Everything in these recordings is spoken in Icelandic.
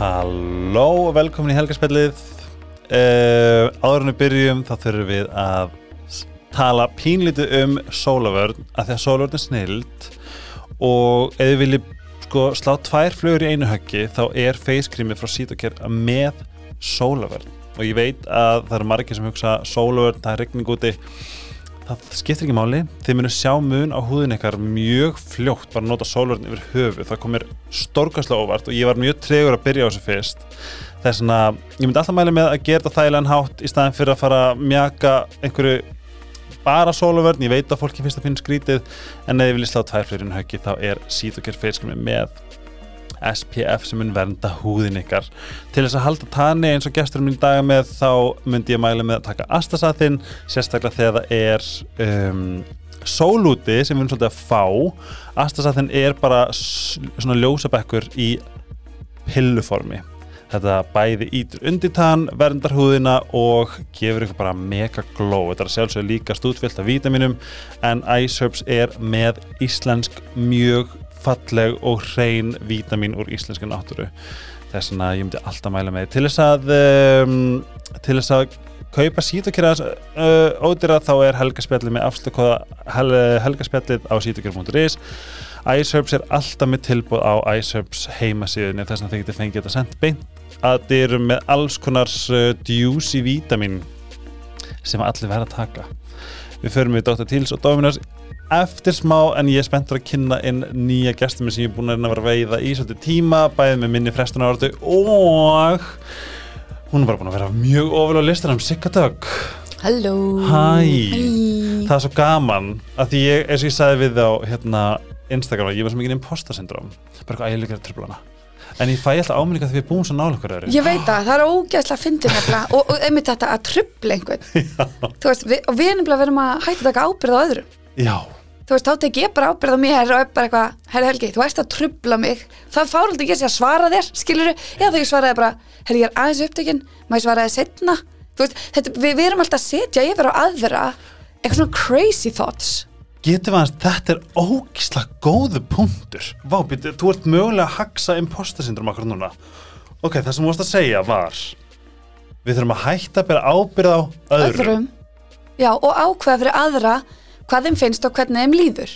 Halló og velkomin í helgarspillið uh, Áður en við byrjum þá þurfum við að tala pínlítið um sólavörn að því að sólavörn er snild. Og ef við viljum sko slá tvær flugur í einu höggi þá er facecreamið frá Sítokjær með sólavörn og ég veit að það eru margir sem hugsa sólavörn, það er regning úti það skiptir ekki máli. Þið munum sjá mun á húðin ykkar mjög fljótt bara að nota sólvörn yfir höfu það kom mér stórkastlega óvart og ég var mjög tregur að byrja á þessu fyrst. Það er svona, ég myndi alltaf mæla með að gera þetta þægilegan hátt í staðin fyrir að fara að mjaka einhverju bara sólvörn, ég veit að fólki finnst að finna skrítið en ef ég vilja slá tvær fyrir höggi þá er síðokkar feilskrimi með SPF sem mun vernda húðin ykkar. Til þess að halda tanni eins og gestur minn í dag með þá myndi ég mæla með að taka astasathinn sérstaklega þegar það er um, sólúti sem við erum svolítið að fá. Astasathinn er bara svona ljósabekkur í pilluformi. Þetta bæði ítur undir tann verndar húðina og gefur ykkur bara mega glow. Þetta er að sjálfsögðu líka stúdfyllt af vítaminum en Iceherbs er með íslensk mjög falleg og hrein vítamin úr íslensku náttúru. Þess að ég myndi alltaf mæla með til þess að um, til þess að kaupa sítokera uh, ódýra þá er helgaspjallið með afslökkoða hel, helgaspjallið á sítokera.is Iceherbs er alltaf með tilbúð á Iceherbs heimasíðunni. Þess að þið getur fengið þetta sendt beint að þið eru með alls konar uh, juicy vítamin sem allir verða að taka. Við förum við Dr. Teals og Dominos eftir smá en ég er spenntur að kynna inn nýja gestum sem ég er búin að vera að veiða í svolítið tíma, bæðið með minni frestuna áratu og hún er bara búin að vera mjög ofil á listanum Sigga Dögg. Halló. Hæ. það er svo gaman að því ég, eins og ég sagði við á hérna, Instagram, ég var svo mikið imposter syndrom bara eitthvað ægilega að tröfla hana. En ég fæ alltaf áminninga því við búum svo nála okkur öðru. Ég veit það, það er ógæðslega að fyndi nefnilega. Og, og einmitt þetta að trubla einhvern. Veist, við, og við erum bara verðum að hætta taka ábyrð á öðrum. Já, Þú veist, þá tek ég bara ábyrð á mér og er bara eitthvað, herri Helgi, þú ert að trubla mig. Það fárhaldi ekki að að svara þér, skilur eða þegar ég svaraði bara, herri, ég er aðeins upptekinn ég svaraði setna Þú veist, þetta, við, við erum alltaf að setja yfir á aðra eitthvað svona crazy thoughts. Getum við að þetta er ógislega góðu punktur. Vá, býttu, þú ert mögulega að haxa imposter syndrom okkur núna. Ok, það sem þú varst að segja var við þurfum að hætta að bera ábyrð á öðrum, öðrum. Já, og ákveða fyrir aðra hvað þeim finnst og hvernig þeim líður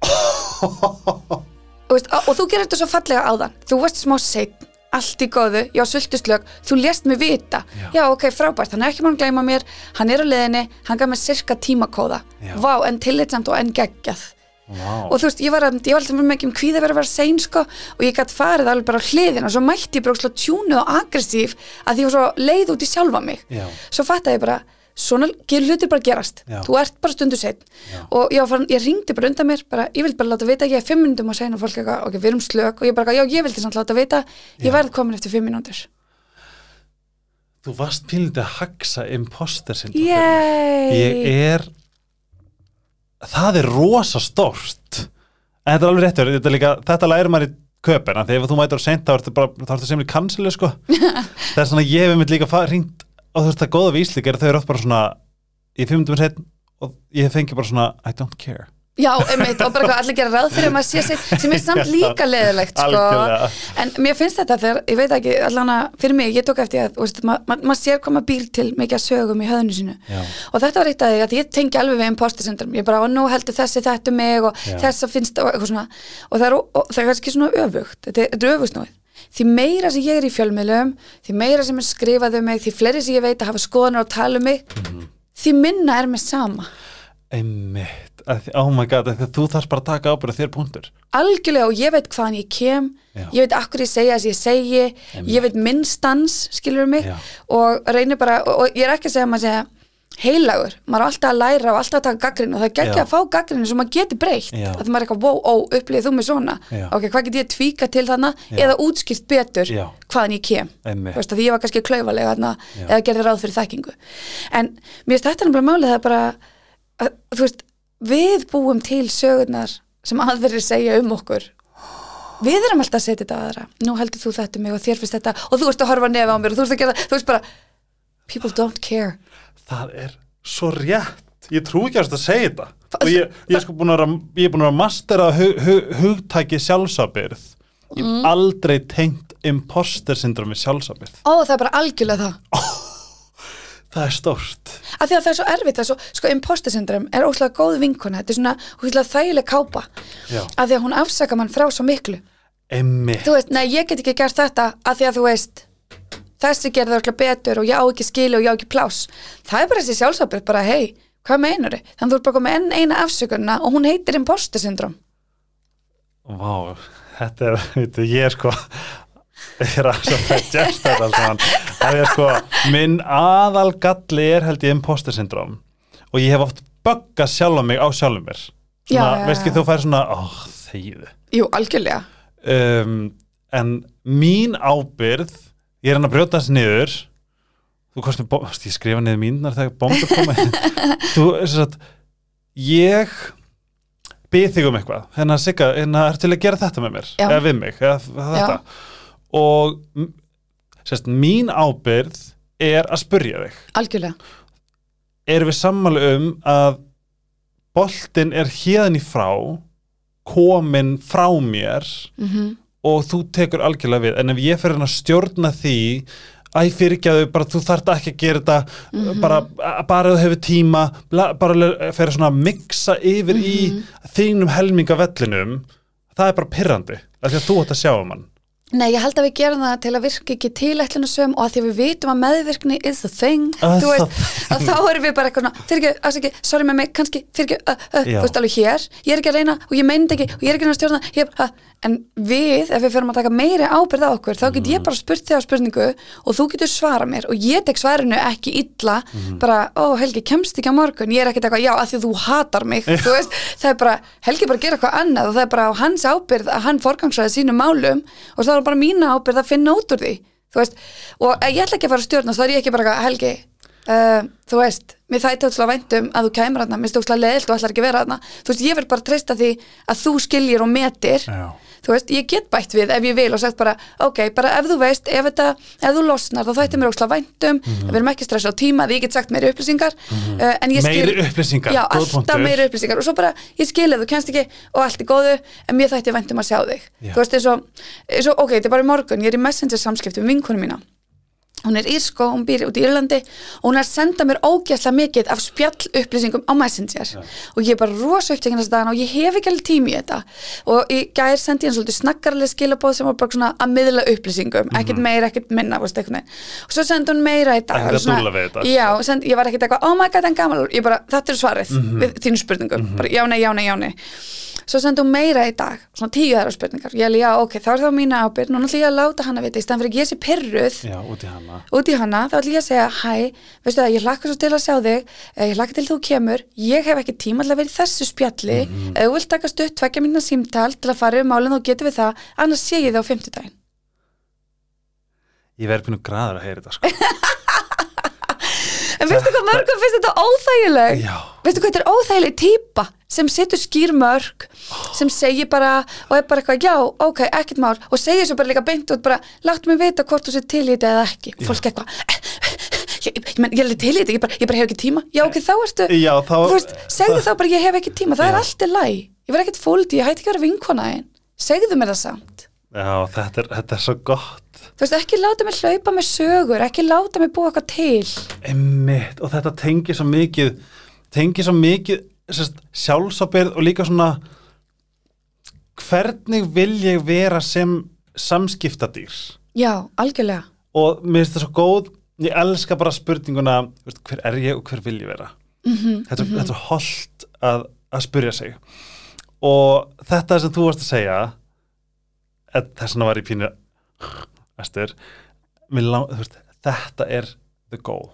og, veist, og þú gerir þetta svo fallega áðan þú varst smá seitt, allt í góðu já, sultuslög, þú lést mig vita Já. já, ok, frábært, hann er ekki mann að gleyma mér hann er á leiðinni, hann gaf mér sirka tímakóða Já. vá, en tillitsamt og en geggjað Vá. og þú veist, ég var, ég var alltaf með mikið um hví það verið að vera sein sko og ég gætt farið alveg bara á hliðina og svo mætti ég bara slá tjúnuð og aggressív að ég var svo leið út í sjálfa mig Já. svo fattaði ég bara, svona hlutir bara gerast. Já. þú ert bara stundu Já. og ég, var farin, ég ringdi bara undan mér bara, ég vil bara láta vita, ég er fimm minnum og segja og fólk eitthvað, ok, við erum slök og ég bara, já, ég vildi samt láta vita, ég Já. verð komin eftir fimm mínútur. Þú varst pínlítið að haxa imposter syndrom ég er það er rosa stórt. En þetta er alveg réttur þetta, líka, þetta lærir maður í því ef þú mætur á seint þá ertu ertu sem í kanselu sko. Það er svona ég hef mitt líka ringt og þú veist það góða víslík er að þau eru oft bara svona í fimm minnum setn og ég fengi bara svona I don't care Já, einmitt, og bara hvað allir gera ráð fyrir að maður sé sér, sem er samt líka leðilegt sko. En mér finnst þetta þegar, ég veit ekki allan að fyrir mig, ég tók eftir að veist, ma ma maður sér maður býr til mikið að sögum í höfðinu sínu Já. og þetta var eitt af því að ég tengi alveg við imposter syndrom, ég bara, og nú heldur þessi þetta um mig og Já. þess að finnst og eitthvað svona og það er, og það er kannski svona öfugt þetta er, þetta er öfugsnúið því meira sem ég er í fjölmiðlum því meira sem er skrifað um mig því fleiri sem ég veit að hafa skoðanir og tala um mig Mhm. því minna er mér sama einmitt, að oh my god að að þú þarfst bara að taka ábyrða þér punktur algjörlega og ég veit hvaðan ég kem Já. ég veit akkur ég segja þess ég segi Einmitt. ég veit minn stans, skilur mig Já. og reynir bara, og, og ég er ekki að segja að maður segja heilagur, maður er alltaf að læra og alltaf að taka gaggrin og það er ekki að fá gaggrin sem maður getur breytt, Já. að maður er eitthvað wow, ó, upplýðið þú mig svona, Já. ok, hvað get ég tvíka til þarna, Já. eða útskipt betur Já. hvaðan ég kem. Þú veist, að því ég var kannski klaufalega þarna, eða gerði ráð fyrir þekkingu. En mér finnst þetta náttúrulega málið það er bara, að, þú veist við búum til sögurnar sem aðverðir segja um okkur. Við erum alltaf að setja þetta aðra. Nú heldur þú þetta um mig og þér finnst þetta og þú ert að horfa nefa á mér og þú ert að gera það. Þú veist bara, people don't care það er svo rétt. Ég trú ekki að þetta segja þetta. Og ég, ég er sko búin að vera, ég er búin að vera mastera hug, hug, hugtæki sjálfsabyrð ég hef aldrei tengt imposter syndromi sjálfsabið ó það er bara algjörlega það. Það er stórt. Af því að það er svo erfitt, það er svo, sko imposter syndrom er óslega góð vinkona, þetta er svona óslega þægileg kápa, Já. af því að hún afsaka mann frá svo miklu, emmi, þú veist, nei ég get ekki gert þetta af því að þú veist þessi gerði það betur og ég á ekki skilu og ég á ekki plás, það er bara þessi sjálfsabið bara hei, hvað meinar þið? þannig þú ert bara komið enn eina afsökunna og hún heitir imposter syndrom vá þetta er, veitu, ég er sko ég er að svo það gest þetta saman. Það er sko, minn aðal galli er held ég imposter syndrom og ég hef oft böggað sjálfa mig á sjálfum mér. Svona, veist ekki þú fær svona, ó, þegiðu jú, algjörlega. Um, en mín ábyrð ég er hann að brjóta þessi niður. Þú kostum, ég skrifa niður mínar þegar bómbar koma þú, að ég bið þig um eitthvað. Hérna Sigga, hérna er til að gera þetta með mér? Já. eða við mig, eða þetta. Og sérst, mín ábyrð er að spurja þig. Algjörlega, erum við sammálu um að boltinn er hérðan í frá komin frá mér mhm og þú tekur algjörlega við en ef ég fyrir að stjórna því æ fyrirgjaðu, bara þú þarft ekki að gera þetta Mhm. bara, bara ef þú hefur tíma bara svona að mixa yfir Mhm. í þínum helmingavellinum það er bara pyrrandi af því að þú ætti að sjá um hann Nei, ég held að við gerum það til að virka ekki tilætlunasöm og að því við vitum að meðvirkni is the thing, Ah, þú veist að þá erum við bara eitthvað, fyrir ekki, afsaki sorry með mig, kannski, fyrir ekki, uh, uh, þú veist alveg hér, ég er ekki að reyna og ég meint ekki og ég er ekki að stjórna, ég, uh, en við, ef við fyrir að taka meiri ábyrð á okkur, þá get Mm. ég bara spurt þig á spurningu og þú getur svara mér og ég tek svarinu ekki illa. Mm. bara, ó Helgi, kemst ekki á morgun. Ég er ekkert eitthvað, já, að því þú hatar mig. Þú veist, það er bara, Helgi bara gera eitthvað annað og það er bara á hans ábyrð að hann forgangsræði sínum málum og það er bara mína ábyrð að finna út úr því og ég ætla ekki að fara að stjórna þá er ég ekki bara Helgi uh, þú veist, mér þætti ótrúlega væntum að þú kæmur þarna, mér stókslega leðilt og ætlar ekki að vera þarna. Þú veist, ég vil bara treysta því að þú skiljir og metir. Já. Þú veist, ég get bætt við ef ég vil og sagt bara, ok, bara ef þú veist ef, þetta, ef þú losnar, þá þætti mér ókslega væntum við erum ekki stressa á tíma, því ég get sagt meiri upplýsingar uh, en ég skil meiri upplýsingar, já, alltaf meiri upplýsingar. Og svo bara, ég skil ef þú kennst ekki og allt er góðu, en mér þætti væntum að sjá þig. Já. þú veist, eins og, ok, þetta er bara morgun ég er í messenger samskiptum við vinkonu mína hún er írsko, hún býr út í Írlandi og hún er að senda mér ógeðslega mikið af spjall upplýsingum á Messenger. Og ég er bara rosa upptekinn þess að dagana og ég hef ekki alveg tími í þetta. Og í gær sendi ég hann svolítið snakkarlega skilabóð sem var bara svona að miðla upplýsingum ekkert meira, ekkert minna veist, og svo sendi hún meira í dag svona- já, sendi, ég var ekkert eitthvað, oh my god, en gaman ég bara, þetta er svarið við þínu spurningum. Bara, já, nei, já, nei, já, nei svo sendi hún meira í dag, svona tíu aðra spurningar. Ég alveg, já, ok, þá er það mína ábyrð nú náttúrulega ég að láta hana vita, í stæðan fyrir að ég sé pyrruð já, út í hana. út í hana, þá ætlum ég að segja hæ, veistu það, ég hlakka svo til að sjá þig eh, ég hlakka til þú kemur, ég hef ekki tíma að vera í þessu spjalli, ef þú vilt taka stutt tvekja mínu símtal til að fara um málinn þá getum við það, annars sé ég þið á fimmtudaginn. Ég verði pínu graður að heyra þetta sko. en veistu hvað mörgum finnst þetta óþægileg já, veistu hvað þetta er óþægileg típa sem setur skýr mörg sem segir bara, og er bara eitthvað já, ok, ekkert mál, og segir svo bara líka beint út bara, láttu mig vita hvort þú sér til í þetta eða ekki, fólk eitthvað ég, ég, ég, ég er til í þetta, ég bara, ég bara hef ekki tíma. Já, ok, þá ertu, já, þá veist, segðu þá bara ég hef ekki tíma, það Já. er allt í læg ég verð ekkert fóldi, ég hætti ekki að vera vinkona einn segðu mér það samt. Já, þetta er, þetta er svo gott. Þú veist, ekki láta mig hlaupa með sögur ekki láta mig búa eitthvað til. Einmitt, og þetta tengir svo mikið tengir svo mikið sjálfsábyrð og líka svona hvernig vil ég vera sem samskiptadýr? Já, algjörlega. Og mér finnst það svo góð ég elska bara spurninguna veist, hver er ég og hver vil ég vera? Mm þetta, þetta er holdt að, að spyrja sig. Og þetta sem þú varst að segja þess vegna var ég pínu æstur þetta er the goal.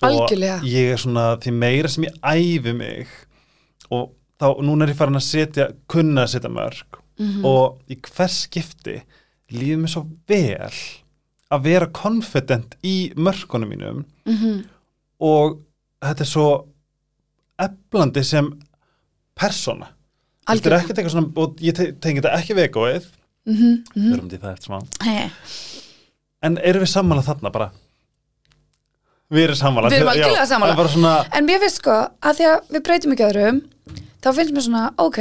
Algjörlega. og ég er svona því meira sem ég æfi mig og þá núna er ég farin að setja kunna að setja mörg Mhm. og í hvers skipti líður mér svo vel að vera confident í mörkunum mínum. -hmm. og þetta er svo eflandi sem persóna. Þetta er ekkert eitthvað svona og ég te- tengi þetta ekki við egoið. Mm -hmm. við erum til það eftir smá. Hey. en erum við sammála þarna bara? Við erum sammála Við erum bara svona, En mér finnst sko að því að við breytum ekki öðrum þá finnst mér svona, ok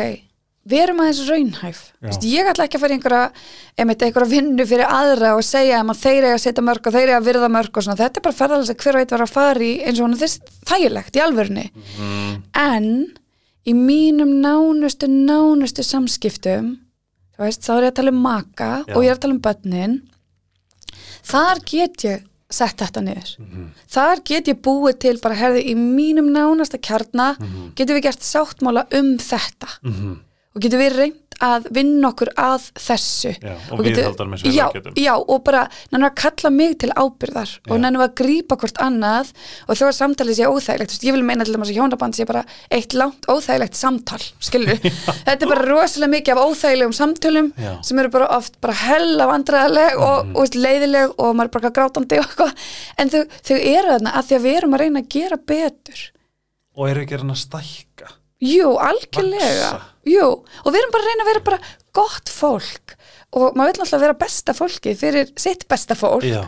verum aðeins raunhæf. Vist, ég ætla ekki að fara í einhverja einmitt einhverja vinnu fyrir aðra og segja að þeir eiga að setja mörg og þeir eiga að virða mörg og svona, þetta er bara ferðalega hver og eitt var að fara í eins og þess þægilegt í alvörunni mm, en í mínum nánustu nánustu samskiptum veist, þá er ég að tala um maka Já. og ég er að tala um börnin þar get ég sett þetta niður Mhm. þar get ég búið til bara herði í mínum nánasta kjarna Mhm. getum við gert sáttmála um þetta mm, og getum við reynd að vinna okkur að þessu? Já, og, Og við haldar með sér já, getum. já, og bara nennum að kalla mig til ábyrðar og Já. nennum að grípa hvort annað. Og þó að samtalið sé óþægilegt Þú veist, ég vil meina til þess að hjónaband sé bara eitt langt óþægilegt samtal þetta er bara rosalega mikið af óþægilegum samtölum sem eru bara oft bara hella vandræðaleg og, Mhm. og leiðileg og maður er bara grátandi og en þau, þau eru þarna að því að við erum að reyna að gera betur. Og eru ekki að reyna að stækka Jú, algjörlega. Jú, og við erum bara að reyna að vera bara gott fólk. Og maður vil náttúrulega vera besta fólki fyrir sitt besta fólk. Já,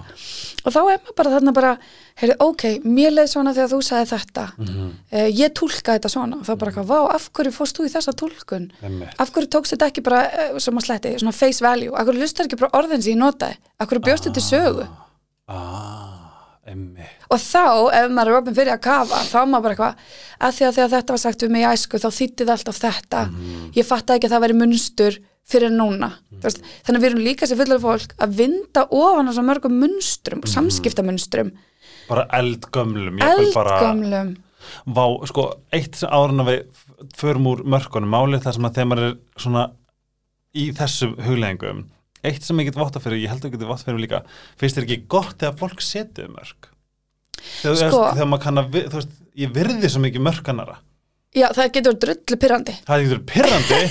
og þá er maður bara þarna bara heyrðu, ok, mér leið svona þegar þú sagði þetta. Mm, uh, ég túlka þetta svona. Og þá bara eitthvað, vá, af hverju fórst þú í þessa einmitt. Af hverju tókst þetta ekki bara, uh, sem að sletti svona face value, af hverju lustar ekki bara orðin sem ég notaði, af hverju bjóst þetta sögu? Ah, einmitt. Og þá, ef maður er opinn fyrir að kafa þá maður bara eitthvað, að því að þegar þetta var sagt við mig í æsku, þá þýttið alltaf þetta. Ég fattaði ekki að það væri munstur fyrir núna, mm þannig að við erum líka sem fullar fólk að vinda ofan á svo mörgum munstrum, mm samskiptamunstrum. Bara eldgömlum eldgömlum. Vá, sko, eitt en að við förum úr mörkunum málið þar sem að þegar maður er svona í þessum hugleggingum eitt sem ég get votta fyrir, ég held að ég get votta fyrir líka finnst þér ekki gott þegar fólk setið mörg þegar, Sko- þegar maður kann að, þú veist, ég virði svo mikið mörkanara já, það getur drullu pyrrandi það er ekki pyrrandi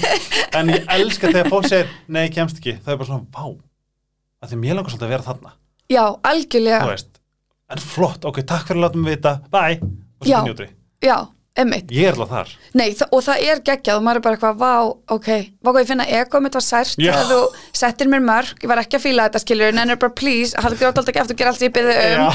en ég elska þegar fólk segir nei, ég kemst ekki, það er bara svona, vá. Að því mér langar svolítið að vera þarna. Já, algjörlega, veist, en flott, ok, takk fyrir að láta mig vita, bye. Og svo Já. njóti, já, emmitt ég er alveg þar. Nei, þa og það er geggjað og maður er bara eitthvað, vá, ok, vá hvað ég finna ego mitt var sært þú settir mér mörg, ég var ekki að fíla þetta skilur, en er bara please, hafðu grátt alltaf ekki eftir að gera allt sem ég byrði um,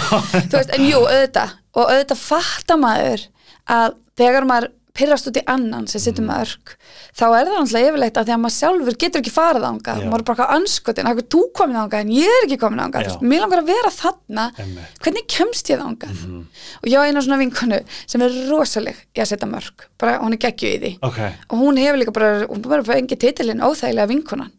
þú veist, en jú, auðvitað, og auðvitað fattar maður að þegar maður pyrrast út í annan sem Mm. sittur mörg, þá er það náttúrulega yfirleitt að því að maður sjálfur getur ekki farið ángað, Já. maður er bara eitthvað anskotin, eitthvað þú komin ángað en ég er ekki komin veist, mér langar að vera þarna. Mhm. hvernig kemst ég þangað? Og ég á eina svona vinkonu sem er rosaleg í að setja mörg, bara hún er geggju í því ok, og hún hefur líka bara, hún bara fengið titilinn óþægilega vinkonan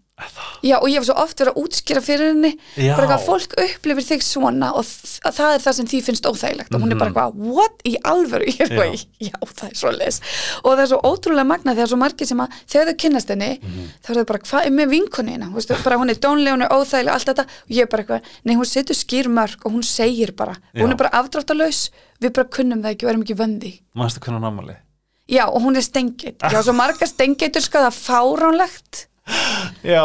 Já, og ég hef svo oft verið að útskýra fyrir henni Já. bara eitthvað fólk upplifir þig svona og þ það er það sem því finnst óþægilegt og hún er bara eitthvað, what í alvöru ég er Mhm. Já. eitthvað, já, það er svo les og það er svo ótrúlega magna þegar svo margir sem að þegar þau kynnast henni, Mhm. þá er þau bara hvað er með vinkonina, þú veist, bara hún er dónlega hún er óþægilega, allt þetta, og ég er bara eitthvað nei, hún setur skýr mörg og hún segir bara hún Já. er bara afdráttarlaus, við bara kunnum það ekki og erum ekki vöndi mannstu hvernig hann ámali Já, og hún er stengið. Já, svo margar stengeitur sko, það er fáránlegt. já,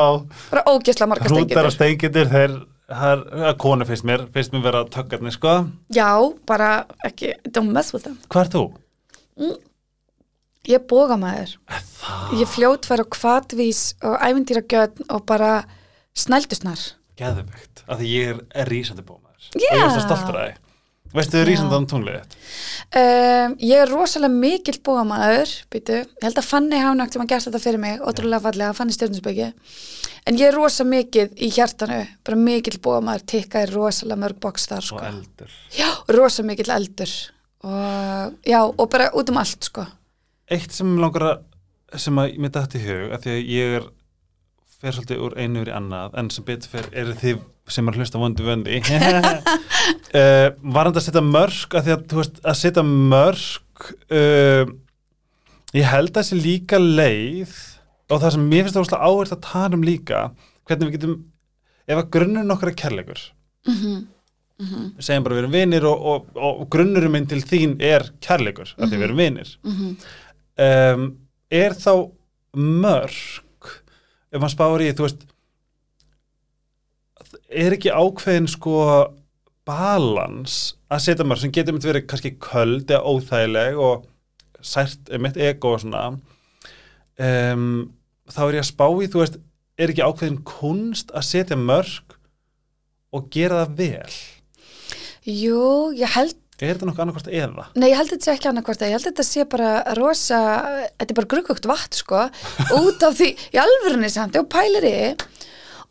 Bara ógeðslega margar hrútar og steingitur þeir, er konu finnst mér finnst mér vera tökkarnir, sko Já, bara ekki, don't mess with them. hvað er þú? Ég er bógamæður. það, Ég fljótfær og kvatvís og ævindýragjörn og bara snældusnar. geðvegt af því ég er, er rísandi bómaður Já. og ég er svo stoltur að þið veistu þið tunglið þitt? Um, ég er rosalega mikill bógamæður, býtu. Ég held að Fanny hafa náttúrulega gert þetta fyrir mig, ótrúlega fallega, Fanny Stjórninsbyggi. En ég er rosa mikið í hjartanu, bara mikill bógamæður, tikkaði rosalega mörg boks þar, og sko. eldur Já, rosa mikill eldur. Og, já, og bara út um allt, sko. eitt sem langar að sem að mér dætti í hug að því að ég er fer svolítið úr einu yfir annað en sem betur fer eru þið sem er að hlusta vondi vöndi. Uh, var hann að setja mörg að því að, þú veist, að setja mörg uh, ég held að þessi líka leið og það sem mér finnst það áherslu að tala um líka hvernig við getum ef að grunnurinn okkar er kærleikur Mm við segjum bara við erum vinir og, og, og, grunnurinn minn til þín er kærleikur að því við erum vinir. -hmm. um, er þá mörg ef maður spáir í, þú veist er ekki ákveðin sko balans að setja mörg sem getur mitt verið kannski köld eða óþægileg og sært mitt ego og svona um, þá er ég að spá í, þú veist er ekki ákveðin kunst að setja mörg og gera það vel? Jú, ég held Er þetta nokkuð annarkvort eða? Nei, ég held að þetta sé ekki annarkvort ég held að þetta sé bara rosa þetta er bara gruggugt vatn, sko út af því, í alvörunni samt, og pælir í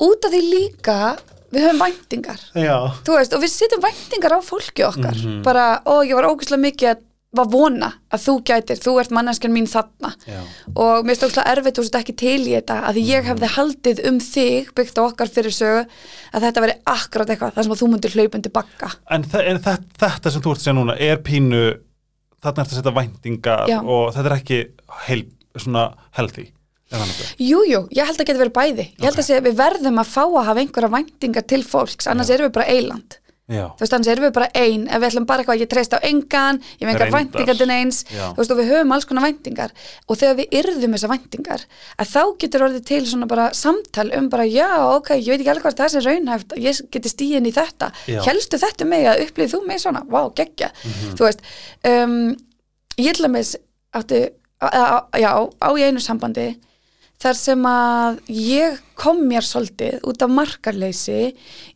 út af því líka við höfum væntingar Já. þú veist, og við setjum væntingar á fólki okkar bara, og ég var ógæslega mikið að var vona að þú gætir, þú ert manneskjan mín þarna Já. og mér stókslega erfitt þú sett ekki til í þetta að ég hefði haldið um þig byggt á okkar fyrir sögu að þetta veri akkurat eitthvað þar sem þú myndir hlaupundi bakka En þa en þetta, þetta sem þú ert að segja núna er pínu, þarna ertu að setja væntingar Já. og þetta er ekki heil, svona healthy. nokkuð? Jú, ég held að geta verið bæði ég held að við verðum að fá að hafa einhverja væntingar til fólks, annars erum við bara eiland Já. þú veist, annars erum við bara ein. Ef við ætlum bara eitthvað, ég treyst á engan ég með engar væntingar til neins Já. þú veist, og við höfum alls konar væntingar. Og þegar við yrðum þessar væntingar að þá getur orðið til svona bara samtal um bara, já, ok, ég veit ekki alveg hvað það er raunhæft, ég geti stíðin í þetta. Helstu þetta mig að upplýð þú mig svona, vá, geggja. Mhm. þú veist, um, ég ætla með átti, á, á, já, á í einu sambandi þar sem að ég kom mér svolítið út af markarleysi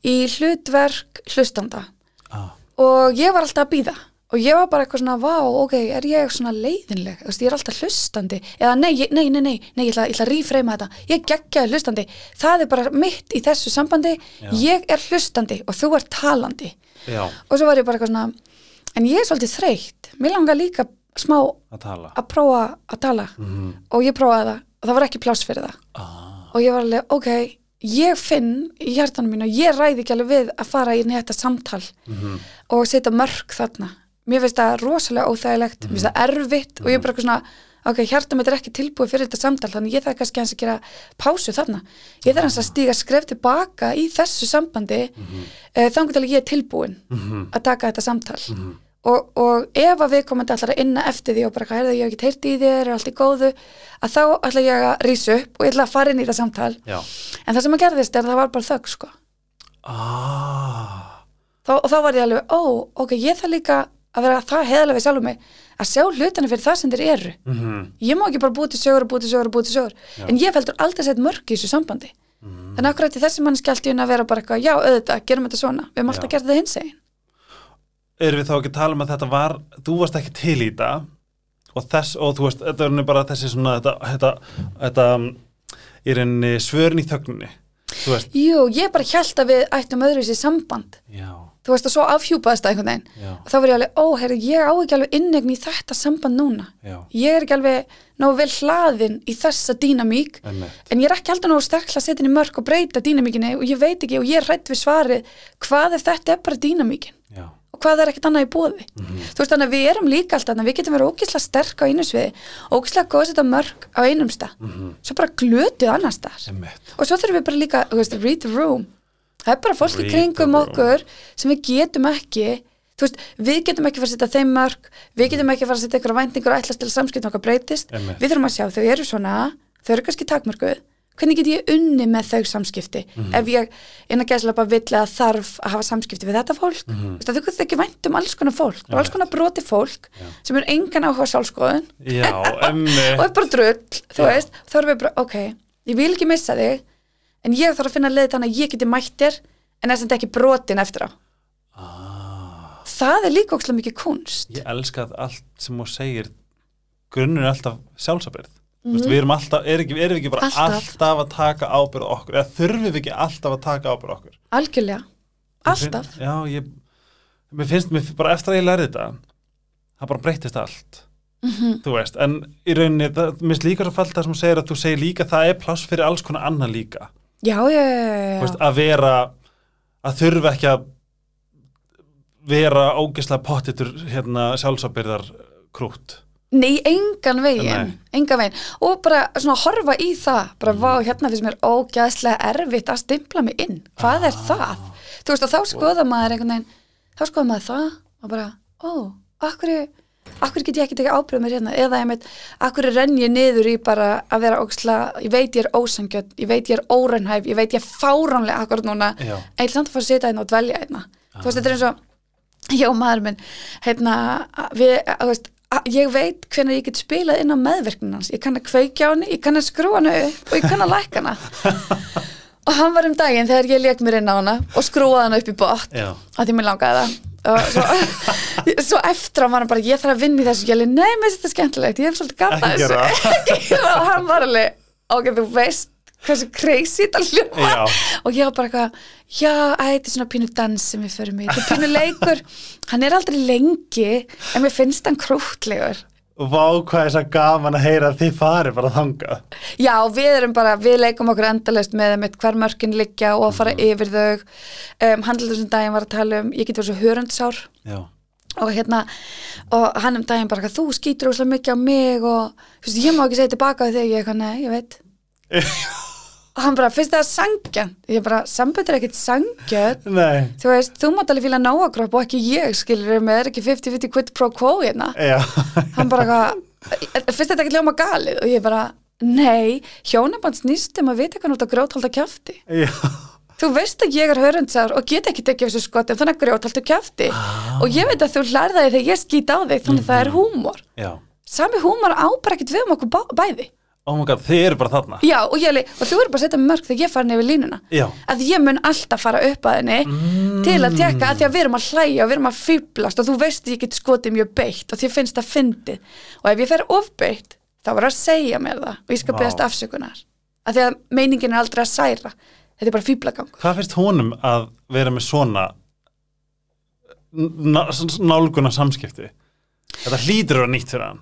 í hlutverk hlustanda. Ah. og ég var alltaf að býða og ég var bara eitthvað svona, vá, ok, er ég svona leiðinleg, þú veist, ég er alltaf hlustandi. Eða nei, nei, nei, nei, nei, ég ætla, ég ætla að rífreima þetta, ég geggjaði hlustandi. Það er bara mitt í þessu sambandi. Já. ég er hlustandi og þú er talandi. Já, og svo var ég bara eitthvað svona en ég er svolítið þreytt, mér langar líka smá að að prófa að tala. Mhm. og ég prófaði það og það var ekki pláss fyrir það Ah. og ég var alveg, ok, ég finn í hjartanum mínu, ég ræði ekki alveg við að fara í þetta samtal Mhm. og setja mörg þarna mér finnst það rosalega óþægilegt mér finnst það erfitt og ég er bara eitthvað svona ok, hjarta mitt er ekki tilbúið fyrir þetta samtal þannig ég þarf kannski hans að gera pásu þarna ég þarf hans að stíga skref tilbaka í þessu sambandi mm -hmm. þannig til að ég er tilbúin Mhm. að taka þetta samtal og, og ef að við komum allar að inna eftir því og bara, heyrðu, ég hef ekki heyrt í þér, er allt í góðu? Að þá ætla ég að rísa upp og ég ætla að fara inn í þetta samtal. Já. en það sem að gerðist er að það var bara þögg sko. Ah. þá, og þá var ég alveg, ó, ok, ég þarf líka að vera það heðalega við sjálfum mig að sjá hlutana fyrir það sem þeir eru. Mhm. ég má ekki bara búið til sögur og búið til sögur og búið til sögur. En ég feldur aldrei sett mörg í þessu sambandi. Þannig þessi mann skjálti að Erum við þá ekki að tala um að þetta var, þú varst ekki til í þetta? Og þess, og þú veist, þetta er bara þessi svona, þetta, þetta, þetta um, í rauninni svörin í þögninni, jú, ég bara held að við ættum öðruvísi samband. Já, þú veist, og svo afhjúpaðist það einhvern veginn já, og þá var ég alveg, ó, herri, ég á ekki alveg innegn í þetta samband núna. Já, ég er ekki alveg nógu vel hlaðin í þessa dýnamík en ég er ekki alltaf nógu sterkla að setja inn í mörg og breyta dýnamíkinni og ég veit ekki og ég er hrætt við svarið hvað ef þetta er bara dýnamíkin. Já, og hvað er ekkert annað í bóði þú veist þannig að við erum líka alltaf þannig að við getum verið ógislega sterk á einu sviði ógislega góð að setja mörg á einum stað. Svo bara glötuð annar stað og svo þurfum við bara líka, þú veist, read the room. Það er bara fólk í Read kringum okkur sem við getum ekki þú veist, við getum ekki fara að setja þeim mörg við getum ekki fara að setja ykkur væntingur og ætlast til að samskiptum okkar breytist. Einmitt. við þurfum að sjá, þau eru svona þau eru kannski takmörguð hvernig get ég unni með þau samskipti Mhm. ef ég innan gæslega bara vill að þarf að hafa samskipti við þetta fólk mm. -hmm. þau getur ekki vænt um alls konar fólk og alls konar broti fólk sem er engan áhuga emmitt. og er bara drull, þú veist þá erum við bara, ok, ég vil ekki missa þig en ég þarf að finna leið þannig að ég geti mættir en þess að ekki brotin eftir á Ah, það er líka ókslega mikið kunst ég elska allt sem þú segir, grunnur er alltaf sjálfsabyrð. Mm. -hmm. Við erum alltaf, er ekki, erum við ekki bara Alltaf. alltaf, að taka ábyrð okkur, eða þurfum við ekki alltaf að taka ábyrð okkur? algjörlega, alltaf Finn- Já, ég, mér finnst mér bara eftir að ég lærði þetta það bara breytist allt Mhm. þú veist, en í rauninni það, mér finnst líka svo fallt það sem þú segir að þú segir líka það er pláss fyrir alls konar annað líka já, já, já, Þú já, veist, að vera að þurfa ekki að vera ógislega pottitur hérna sjálfsabyrðar krút nei, engan veginn engan veginn, og bara svona horfa í það, bara vá, hérna finnst mér ógæðslega erfitt að stimpla mig inn. Hvað er það? Þú veist, og þá skoða maður einhvern veginn, þá skoða maður það og bara, ó, akkur akkur get ég ekki tekið ábyrð mér hérna? Eða ég meit, akkur renn ég niður í bara að vera ógæðslega, ég veit ég er ósangjöld ég veit ég er órænhæf, ég veit ég er fáránlega akkur núna, er samt að fara að setja hérna og dvelja hérna, þú veist, þetta er eins og já, maður minn, hérna við, þú veist, ég veit hvernig ég get spilað inn á meðverknin hans. Ég kann að kveikja á henni, ég kann að skrúa henni upp og ég kann að lækka hana. Og hann var um daginn þegar ég leik mér inn á hana og skrúaði hana upp í bótt að því mér langaði það. Og svo, svo eftir á var hann bara ég þarf að vinna í þessu, ég alveg, nei, mér finnst þetta skemmtilegt ég hef svolítið gera þessu. og hann var alveg, ok, þú veist hversu crazy þetta hljóma og ég var bara eitthvað, já, æ, þetta er svona pínu dans sem við förum í, þetta er pínu leikur. Hann er aldrei lengi en mér finnst hann krútlegur Vá, hvað er það gaman að heyra að þið fari bara þanga Já, við erum bara, við leikum okkur endalaust með hver mörkin liggja og að fara yfir þau. Um, handlaður sem daginn var að tala um ég get verið svo hörundsár. Já, og hérna, og hann um daginn bara þú skýtur óslega mikið á mig og þú veist, ég má ekki segja tilbaka við þig ég ég veit og hann bara, finnst það sangjönd ég bara, sambönd er ekkit sangjönd þú veist, þú mátt alveg fíla náagróp og ekki ég, skilur með, er ekki 50-50 quid pro quo hérna? Hann bara finnst þetta ekki hljóma galið? Og ég bara, nei hjónaband snýst um að vita hvernig út á grjóthalda kjafti. Já. Þú veist að ég er hörundsár og get ekki tekið þessu skoti þannig að grjóthalda kjafti. Og ég veit að þú lærðaði þegar ég skýt á þig þannig að það er húmor. Já, sami húmor á bara ekkert við um okkur bæði oh my god, þið eru bara þarna. Já, og, ég, og þú eru bara að setja mörg þegar ég fara nefnir línuna. Já. að ég mun alltaf fara upp að henni til að tekka að því að við erum að hlæja og við erum að fýblast og þú veist ég get skotið mjög beitt og því finnst það fyndið. Og ef ég fer ofbeitt þá var að segja mér það og ég skal Vá. beðast afsökunar. Að því að meiningin er aldrei að særa. Þetta er bara fýblagang Hvað finnst honum að vera með svona ná- nálguna samskipti? Þetta hlýtur að nýtt fyrir hann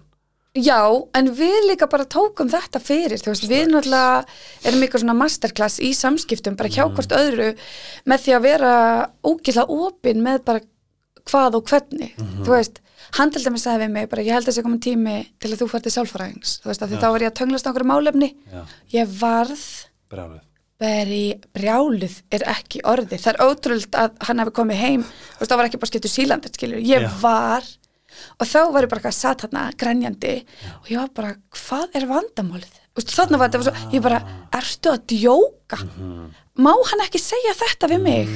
Já, en við líka bara tókum þetta fyrir, þú veist, við náttúrulega erum ykkur svona masterclass í samskiptum bara hjá hvort öðru með því að vera ógæslega opin með bara hvað og hvernig. Þú veist, hann til dæmis sagði við mig bara ég held að þessi komin tími til að þú fær til sálfræðings. Þú veist, af því Já. þá var ég að tönglast á einhverju málefni. Já, ég varð brjáluð. Veri brjáluð er ekki orðið. Það er ótrúld að hann hefði komið heim. Veist, það var ekki bara skiptu sílandir, skilur ég Já. var og þá var ég bara eitthvað satt hérna grænjandi og ég var bara, hvað er vandamálið? Þannig var þetta svo, ég bara ertu að djóka? Má hann ekki segja þetta við mig?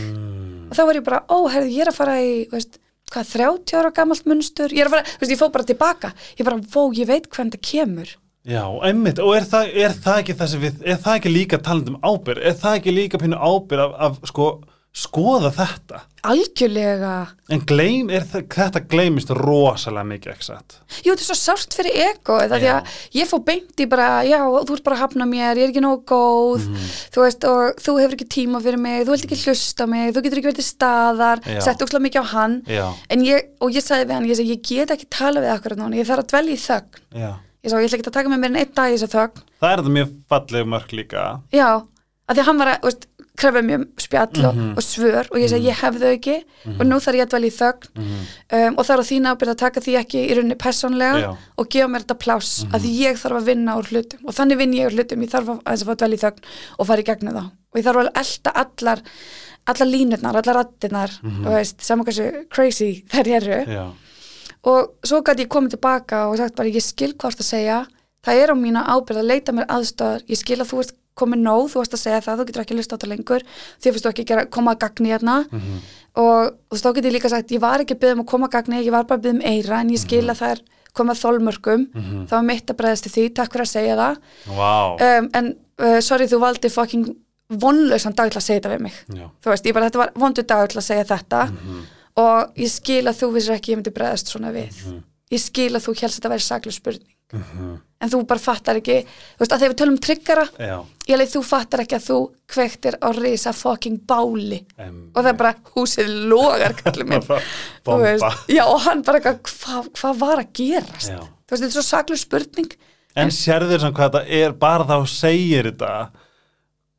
Og þá var ég bara, ó, herði, ég er að fara í veist, hvað, 30 ára gamalt munstur? Ég er að fara, veist, ég fór bara tilbaka. Ég bara, vó, ég veit hvernig það kemur. Já, einmitt, og er það, er það ekki það sem við, er það ekki líka talandum ábyrð, er það ekki líka pínu ábyrð af, af sko, skoða þetta? algjörlega En gleym, það, þetta gleymist rosalega mikið, ekki satt? Jú, þetta er svo sárt fyrir ego ég fór beint í bara, já, þú ert bara að hafna mér, ég er ekki nógu góð, Mhm. þú veist, og þú hefur ekki tíma fyrir mig, þú vilt ekki hlusta mig, þú getur ekki verið til staðar, sett úkslega mikið á hann, ég, og ég sagði við hann, ég sagði, ég get ekki tala við akkurat núna, ég þarf að dvelja í þögn, já. ég sagði, ég ætla ekki að taka með mér en einn dag í þessa þögn, Það er þetta mjög falleg mörg líka. já, að því að hann var að, veist, krefið mjög spjall og, Mhm. og svör og ég sagði, ég hef þau ekki. Og nú þarf ég að dvelja í þögn. Um, og er á þín ábyrgð að taka því ekki í rauninni persónlega Já. og gefa mér þetta pláss að því ég þarf að vinna úr hlutum. Og þannig vinn ég úr hlutum, ég þarf að, að, að dvelja í þögn og fara í gegnum þá. Og ég þarf að elta allar allar línurnar, allar rattirnar og veist, saman hversu crazy þær eru. Já, og svo gæti ég komið tilbaka og sagt bara ég skil ert að segja. Það er á mína ábyrgð að leita mér aðstöðar ég skil að þú ert komið nóg, þú ert að segja það þú getur ekki að lusta á þetta lengur því fyrst þú ekki að koma að gagni hérna. Og þú veist, þá get ég líka sagt ég var ekki að byggja um að koma að gagni, ég var bara að byggja um eira en ég skil að það er komað þólmörkum það var mitt að bregðast til því, takk fyrir að segja það. Vá, um, en uh, sorry þú valdi fucking vonlausan dag til að segja þetta við mig. Já, þú veist, ég bara þetta var vondur dag til að segja þetta. Og ég skil að þú vissir ekki ég myndi bregðast svona við. Ég skil að þú helst að þetta væri saklu spurning en þú bara fattar ekki þú veist, að þegar við tölum um tryggara já, ég leið þú fattar ekki að þú kvektir á risa fucking báli. Em, og það er bara húsið logar já og hann bara hvað hva var að gerast? Já. þú veist, þetta er svo saklu spurning. En sérður sem hvað þetta er, bara þá segir þetta,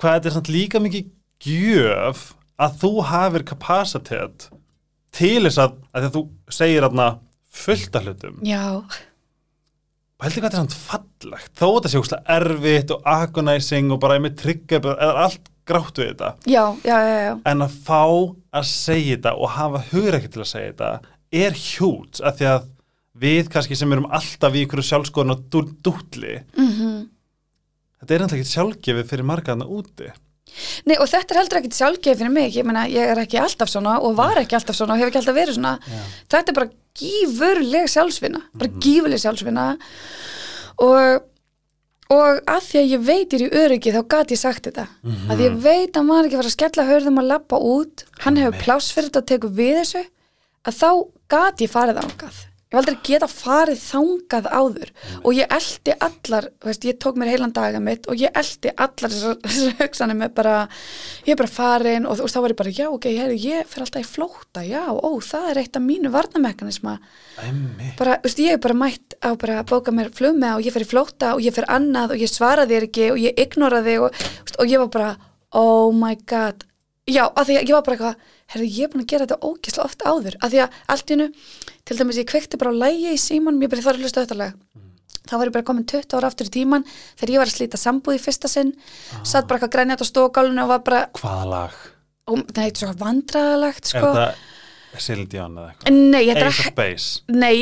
hvað þetta er samt líka mikið gjöf að þú hafir kapasitet til þess að, að þú segir þarna fullt af hlutum. já, Pældi hvað þetta er samt fallegt, þó þetta sé úrslega erfitt og agonizing og bara einmitt trigger, eða allt grátt við þetta. já, já, já, já. En að fá að segja þetta og hafa hugur ekki til að segja þetta er hjút, að því að við kannski sem erum alltaf í ykkur sjálfskoðun og dú, dútli, Mm þetta er náttúrulega ekki sjálfgefið fyrir margaðna úti. Nei og þetta er heldur ekkit sjálfgeið fyrir mig, ég meina ég er ekki alltaf svona og var ekki alltaf svona og hef ekki alltaf verið svona. Þetta er bara gífurleg sjálfsvinna bara gífurleg sjálfsvinna. Og og að því að ég veit er í öryggi þá gat ég sagt þetta. Að ég veit að maður ekki var að skella hörðum að lappa út. Hann hefur pláss fyrir þetta og tekur við þessu að þá gat ég farið ángað ég var aldrei geta farið þangað áður. Og ég eldi allar veist, ég tók mér heilan daga mitt og ég eldi allar með bara, ég er bara farin og, veist, þá var ég bara, já ok, ég, ég fer alltaf í flóta já, ó, það er eitt af mínu varnamekanisma bara, veist, ég er bara mætt á bara að bóka mér flug með og ég fer í flóta og ég fer annað og ég svara þér ekki og ég ignora þig og, veist, og ég var bara, oh my god. Já, af því að ég var bara eitthvað herði, ég er búin að gera þetta ógislega oft áður af því að allt í hennu, til dæmis ég kveikti bara á lægi í símanum, ég bara þarf að hlusta þetta lag þá var ég bara komin 20 ára aftur í tíman þegar ég var að slíta sambúð í fyrsta sinn satt bara eitthvað grænjætt á stókálinu og var bara, Hvaða lag? nei, þetta er svo vandræðalegt sko. Er þetta Celine Dion eða eitthvað? nei, þetta er Ace of Base Nei,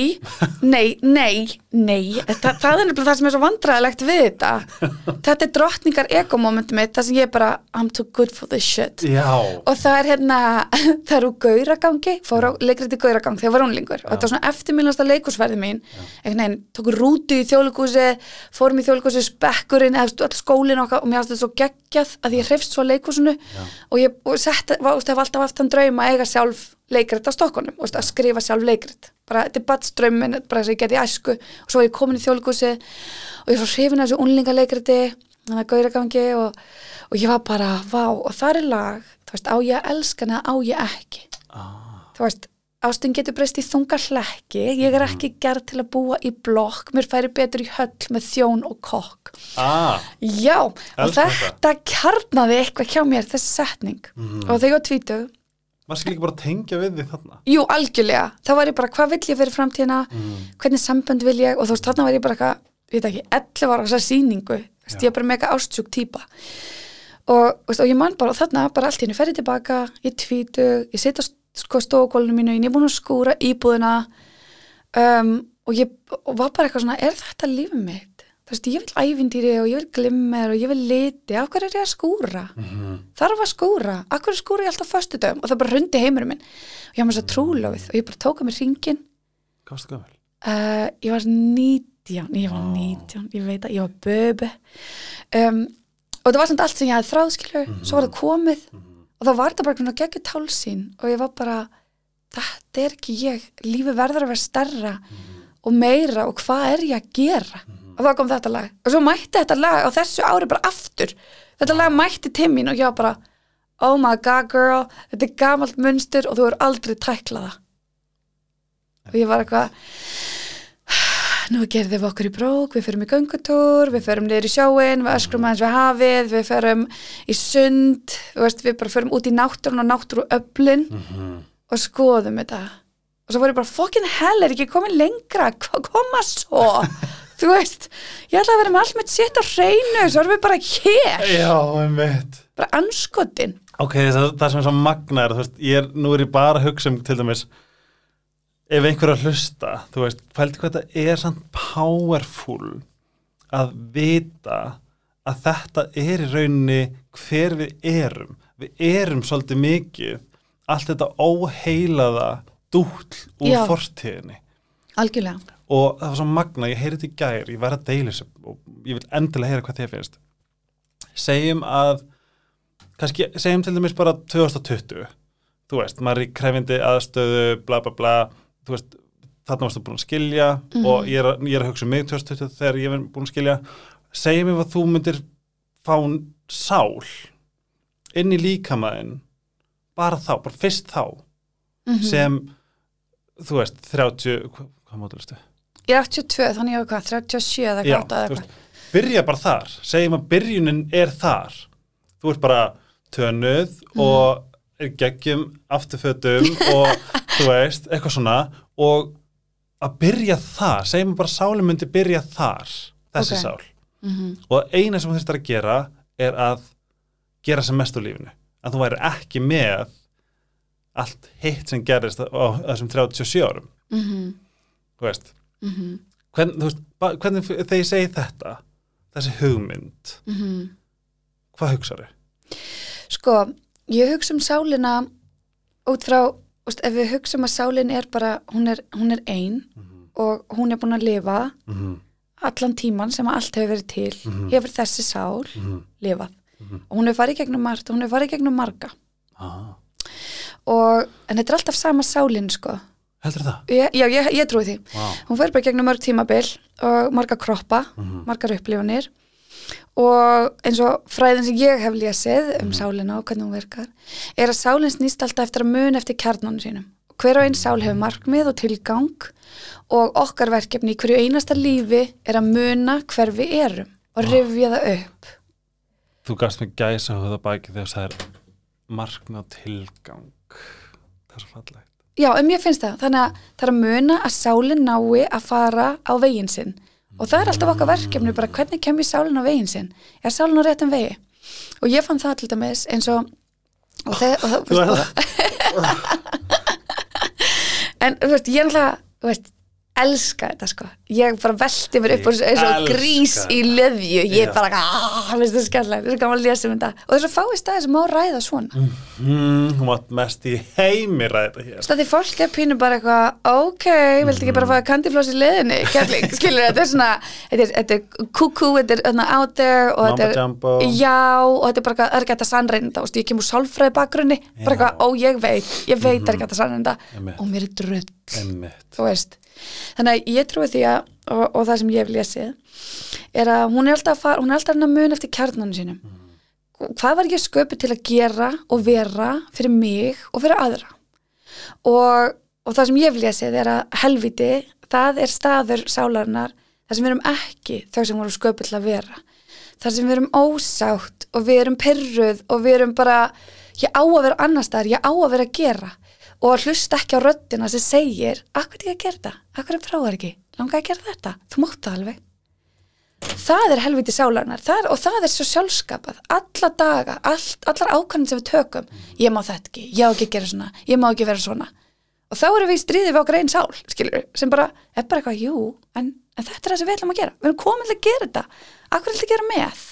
nei, nei, nei Þa, það er nefnilega það sem er svo vandræðilegt við þetta. Þetta er drottningar ekomomentum mitt það sem ég er bara, I'm too good for this shit. Já. Og það er hérna það er úr gauragangi, fór á leikriti gauragang þegar ég var unlingur og þetta var svona eftirminnasta leikursverði mín. Einhvern veginn, tók rútu í þjóðleikúsi fórum í þjóðleikúsi, spekkurinn eða skólinn okkar og mér hafði þetta svo geggjað að ég hrifst svo leikúsinu og ég og sett, var, hef alltaf haft þann draum að eiga sjálf leikrit á stokkunum og skrifa sjálf leikrit bara þetta er batströmmin, bara þess að ég geti æsku. Og svo var ég komin í þjóðleikúsi og ég var hrifin af þessu unlingaleikriti þannig að gauragangi og, og ég var bara, vá, og það er lag þú veist, á ég að elska hana, á ég ekki. Ah. þú veist, ástin getur breyst í þunga hlekki, ég er ekki gerð til að búa í blokk, mér færi betur í höll með þjón og kokk. Ah. já, og þetta. kjarnaði eitthvað hjá mér, þessi setning. Og þegar ég var tvítug, Maður skal ekki bara tengja við því þarna? Jú, algjörlega. Þá var ég bara, hvað vill ég fyrir framtíðina? Hvernig sambönd vil ég, og þú veist, þarna var ég bara eitthvað, ég veit ekki, 11 ára þessar sýningu, þú veist, ég er bara mega ástsjúk típa og, og ég man bara, og þarna bara allt henni ferði tilbaka ég tvítug, ég setja sko stókólinu mínu, ég er búin að skúra íbúðina. Um, og ég og var bara eitthvað svona, er þetta lífið mitt þú veist, ég vil ævindýri og ég vil glimmer og ég vil liti, af hverju er ég að skúra? Mhm. þarf að skúra, af hverju skúra ég alltaf föstudöfum og það bara rundi heimurum minn. Og ég var með svo trúlofið og ég bara tóka mér ringin Hvað varstu gömul? uh, ég var 19 ég var 19, ég veit að ég var böbe. Um, og það var samt allt sem ég hafði þráðskilu svo var það komið. Og þá var það bara svona geggjur tálsín og ég var bara þetta er ekki ég, lífi verður að vera stærra og meira og hvað er ég að gera og þá kom þetta lag. Og svo mætti þetta lag á þessu ári bara aftur. Þetta lag mætti til mín og ég var bara oh my god girl, þetta er gamalt munstur og þú er aldrei tæklað það. Og ég var eitthvað nú gerðum við okkur í brók, við förum í göngutúr, við förum niður í sjóin, við öskrum aðeins við hafið, við förum í sund, veist, við bara förum út í náttúrun og náttúru öflin og skoðum þetta. Og svo voru ég bara, fokkin hell, er ekki komin lengra, koma svo? Þú veist, ég ætla að vera með allt með sitt á hreinu, svo erum við bara hér, Já, einmitt bara anskotin. Ok, það, það sem er svo magna er, þú veist, ég er, nú er ég bara að hugsa um til dæmis ef einhver er að hlusta, þú veist, pældi hvað þetta er samt powerful að vita að þetta er í rauninni hver við erum. Við erum svolítið mikið allt þetta óheilaða dúll úr fortíðinni Algjörlega. Og það var svo magna, ég heyri þetta í gær ég var að deila þessu og ég vil endilega heyra hvað þið finnst. Segjum að kannski, segjum til dæmis bara 2020 þú veist, maður er í krefindi aðstöðu, bla bla bla. Þú veist, þarna varstu búin að skilja og ég er, ég er að hugsa um mig 2020 þegar ég er búin að skilja. Segjum ef að þú myndir fá sál inn í líkamaðin bara þá, bara fyrst þá sem þú veist, 30 hvað, hvað mótulustu? Ég er 82, þannig ég var hvað, 37 eða Já, hvað eða þú eitthvað. byrja bara þar segjum að byrjunin er þar þú ert bara tönuð og er geggjum afturfötum og þú veist, eitthvað svona og að byrja þar segjum að bara sálum myndi byrja þar þessi Ok. sál Mhm. og eina sem þú þurftir að gera er að gera sem mest úr lífinu að þú væri ekki með allt hitt sem gerist á þessum 37 árum Mhm. þú veist, Mhm. Hvern, þú veist hvernig þegar ég segi þetta þessi hugmynd Mhm. hvað hugsaðu? Sko, ég hugsa um sálina út frá, úst, ef við hugsa um að sálin er bara, hún er, hún er ein og hún er búin að lifa Mm -hmm. allan tíman sem allt hefur verið til Mhm. hefur þessi sál Mhm. lifað Mhm. og hún hefur farið gegnum margt og hún hefur farið gegnum marga Ah. og, en þetta er alltaf sama sálin sko heldur það? ég, já, ég, ég trúi því. Vá. hún fer bara gegnum mörg tímabil og marga kroppa, margar upplifunir og eins og fræðin sem ég hef lesið um sálina og hvernig hún virkar er að sálinn snýst alltaf eftir að mun eftir kjarnanum sínum. Hver og einn sál hefur markmið og tilgang og okkar verkefni í hverju einasta lífi er að muna hver við erum og rifja það upp. Þú gafst mig gæsa hóða baki þegar það er markmið og tilgang. Það er svo fallegt Já, um ég finnst það. Þannig að það er að muna að sálinn nái að fara á veginn sinn. Og það er alltaf okkar verkefni, bara hvernig kem ég sálinn á veginn sinn? Er sálinn á réttum vegi? Og ég fann það til dæmis eins og, og þegar, og, og, en þú veist, ég er alltaf, þú veist, elska þetta sko. Ég bara velti mér upp og eins og grís í löfju. Ég bara, aaaah, finnst það skemmlega, það er gaman að lesa um þetta. Og þess að fái staði sem má ræða svona. mm, Hún mátt mest í heimi ræða þetta hér Því fólk er pínu bara eitthvað ok, viltu ekki bara fá kandifloss í leðinni kærling, skilur, þetta er svona þetta er, þetta cuckoo, þetta er out there og þetta er, jumbo. já og þetta er bara, það er ekki að sannreynda og ég kemur sálfræði bakgrunni, bara eitthvað, ó ég veit ég veit það er ekki hægt að sannreynda og mér er Einmitt. þú veist þannig að ég trúi því að og, og það sem ég hef lesið er að hún er alltaf að er alltaf að mun eftir kjarnanum sínum. Hvað var ég sköpuð til að gera og vera fyrir mig og fyrir aðra? Og, og það sem ég hef lesið er að helviti, það er staður sálarinnar, þar sem við erum ekki þau sem vorum sköpuð til að vera. Þar sem við erum ósátt og við erum pyrruð og við erum bara ég á að vera annar staðar, ég á að vera að gera og hlusta ekki á röddina sem segir, akkur er ég að gera þetta? Akkur er prófar ekki, langar að gera þetta? Þú það alveg. Það er helviti sálarnar. Það er, og það er svo sjálfskapað. Alla daga, allt, allar ákvæmum sem við tökum. Ég má þetta ekki, ég á ekki gera svona. Ég má ekki vera svona. Og þá erum við í stríði við okkar einn sál, skilur sem bara, er bara eitthvað, jú, en, en þetta er það sem við ætlum að gera, við erum komin til að gera þetta. Akkur er þetta að gera með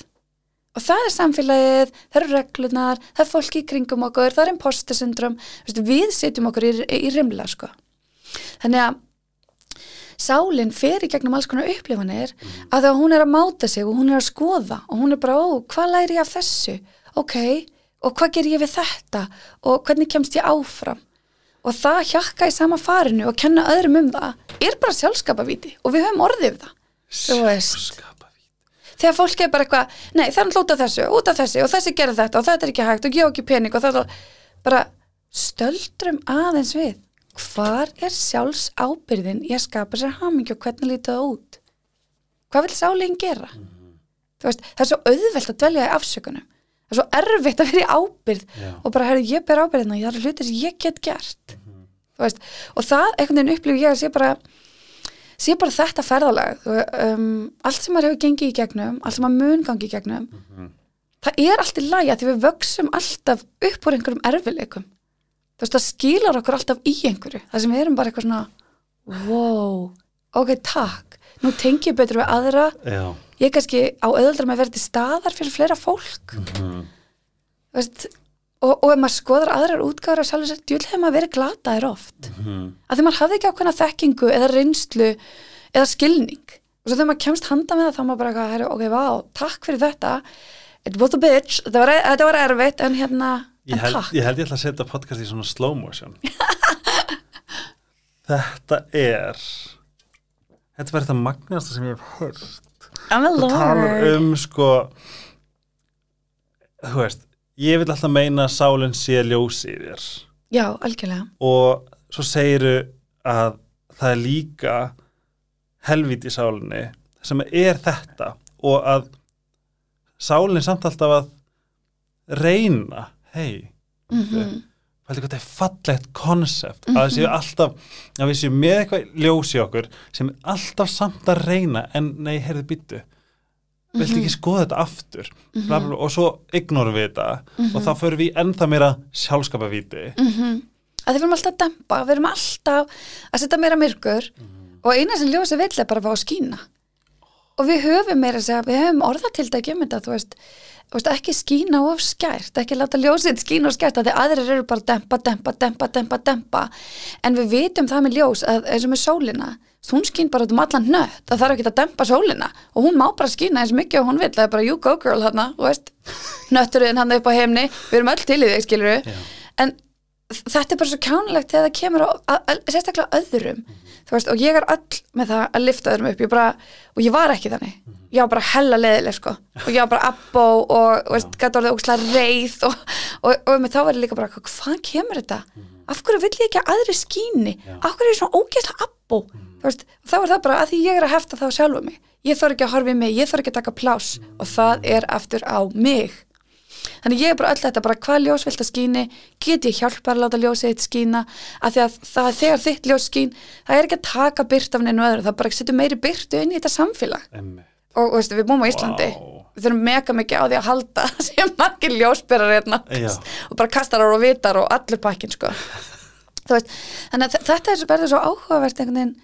og það er samfélagið, það eru reglunar það er fólki í kringum okkur, það er imposter syndrom, við setjum okkur í, í rimla, sko. Þannig að sálinn fer í gegnum alls konar upplifanir að það hún er að máta sig og hún er að skoða og hún er bara, ó, hvað læri ég af þessu? Ok, og hvað ger ég við þetta? Og hvernig kemst ég áfram? Og það hjakka í sama farinu og kenna öðrum um það. Er bara sjálfskapavíti og við höfum orðið við það. Sjálfskapavíti. Þegar fólk er bara eitthvað nei, það er hann út af þessu, út af þessu og þessi gerir þetta og þetta er ekki hægt og ég á ekki pening og þetta bara stöldrum aðeins við. Hvar er sjálfs ábyrðin að skapa sér hamingju og hvernig lítið það út? Hvað vil sálinn gera? Þú veist, það er svo auðvelt að dvelja í afsökunum. Það er svo erfitt að vera í ábyrð Já. og bara, herru, ég ber ábyrðina það er hlutir sem ég get gert. Þú veist, og það einhvern veginn upplifu ég að sé bara sé bara þetta ferðalag um, allt sem maður hefur gengið í gegnum allt sem maður mun gangi í gegnum það er allt í að því við vöksum alltaf upp úr einhverjum erfileikum þú veist, það skilar okkur alltaf í einhverju. Það sem við erum bara eitthvað svona wow, ok, takk. Nú tengi ég betur við aðra. Já. ég er kannski á auðvöldra með að vera til staðar fyrir fleira fólk. Mhm. Þú veist, og, og ef maður skoðar aðrar útgáður af sjálfur sér, djúl hefur maður verið glataðir oft. Mhm. að því maður hafði ekki ákveðna þekkingu eða reynslu eða skilning. Og svo þegar maður kemst handa með það þá maður bara herri, ok, vá, takk fyrir þetta. It was a bitch, þetta var, þetta var erfitt en hérna, Ég en held, takk. ég held ég ætla að setja podcast í svona slow motion. Þetta er Þetta er bara þetta magnasta sem ég hef hört Þú talar um sko Þú veist Ég vil alltaf meina að sálinn sé ljósi í þér. Já, algjörlega. Og svo segiru að það er líka helvít í sálinni sem er þetta og að sálinni er samt alltaf að reyna. Hei, mm hvað þetta er fallegt konsept að það séu alltaf, að við séum með eitthvað ljós í okkur sem er alltaf samt að reyna en nei, heyrðu býttu viltu ekki skoða þetta aftur? Bla, bla, og svo ignorum við þetta. Og þá förum við í ennþá meira sjálfskapavíti -hmm. að við erum alltaf að dempa, við erum alltaf að setja meira myrkur. Og eina sem ljósi vill er bara að fá að skína. Og við höfum meira að segja, við höfum orðatildæki um þetta, þú veist, þú veist ekki skína of skært, ekki láta ljósið skína of skært, að því aðrir eru bara dempa, dempa, dempa, dempa, dempa. En við vitum það með ljós, að eins og með sólina hún skín bara um allan nött það þarf ekki að dempa sólina. Og hún má bara skína eins mikið og hún vill, það er bara you go girl veist, nötturinn hann upp á heimni við erum öll til í þig, skilur Já. en þetta er bara svo kjánulegt þegar það kemur sérstaklega öðrum. Þú veist, og ég er öll með það að lifta öðrum upp. Ég bara, og ég var ekki þannig. Ég var bara hella leðileg sko. Og ég var bara abbó og, og gæti orðið ógslag reið og, og, og með þá var ég líka bara, hvað kemur þetta? Af hverju vill ég ekki að aðri skíni? Af hverju er ég svona ógeðslega abbó þú veist, þá er það bara að því ég er að hefta þá sjálfu mig ég þarf ekki að horfa í mig, ég þarf ekki að taka plás og það er aftur á mig þannig ég er bara öll þetta bara hvað ljós vilt að skíni, get ég hjálpa að láta ljósið þitt skína, af því að það er þegar þitt ljós skín, það er ekki að taka byrt af neinu öðru, það bara setur meiri byrtu inn í þetta samfélag Einmitt. og og veistu, við búum á Íslandi Vá. við þurfum mega mikið á því að halda sem margir ljósberar hérna Já. og bara kastarar og vitar og allur pakkin sko. Veist, þannig að þe- þetta er svo svo áhugavert einhvern veginn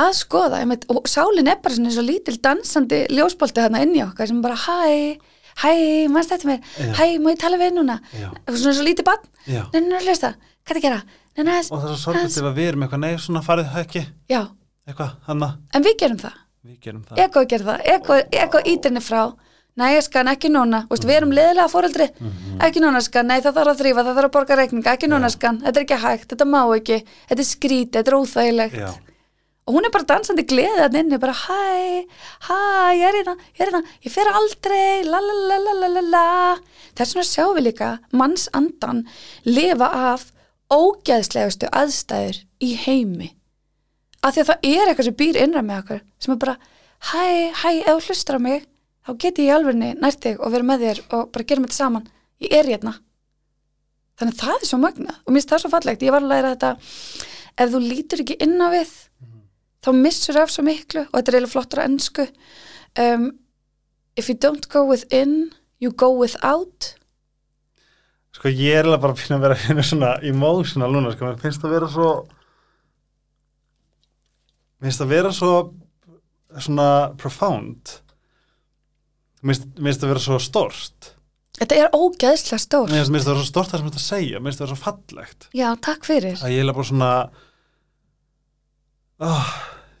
að skoða einmitt, og sálin er bara svona eins og lítil dansandi ljósbolti þarna inn í okkar sem bara hæ, hæ, mannst þetta mér? Hæ, má ég tala við núna? Svona eins og lítið bann, Já. nei, nei, nei, hlusta hvað er að gera, nei, nei, og það er svo sorgast ef við erum eitthvað, nei, svona farið já, eitthvað, hanna, en við gerum það. Við gerum það. Ego ítinni frá. Nei, ég skan, ekki núna, Vist, við erum leðilega fóreldri, ekki núna skan. Nei, það þarf að þrýfa, það þarf að borga reikninga, ekki núna skan. Þetta er ekki hægt, þetta má ekki. Þetta er skrítið, þetta er óþægilegt. Já. Og hún er bara dansandi gleðið að inni, bara hæ, hæ, ég er hérna ég er hérna, ég fer aldrei la la la la la la la. Þess vegna sjáum við líka mannsandan lifa af ógeðslegustu aðstæður í heimi. Af því að það er eitthvað sem býr innra með okkur sem er bara, hæ, hæ, ef þú hlustar á mig þá geti ég í alvörni nært þig og verið með þér og bara gerum þetta saman. Ég er hérna. Þannig að það er svo magnað og mér finnst það svo fallegt, ég var að læra þetta ef þú lítur ekki inn á við þá missur af svo miklu og þetta er eiginlega flottur á ennsku um, if you don't go within you go without. Sko ég er alveg bara að finna að vera að finna svona emotional núna, sko, mér finnst það vera svo mér finnst það vera svo svona profound. Mér finnst það vera svo stort þetta er ógeðslega stór mér finnst það vera svo stort það sem þetta segja, mér finnst það vera svo fallegt. Já, takk fyrir. Að ég er bara svona oh,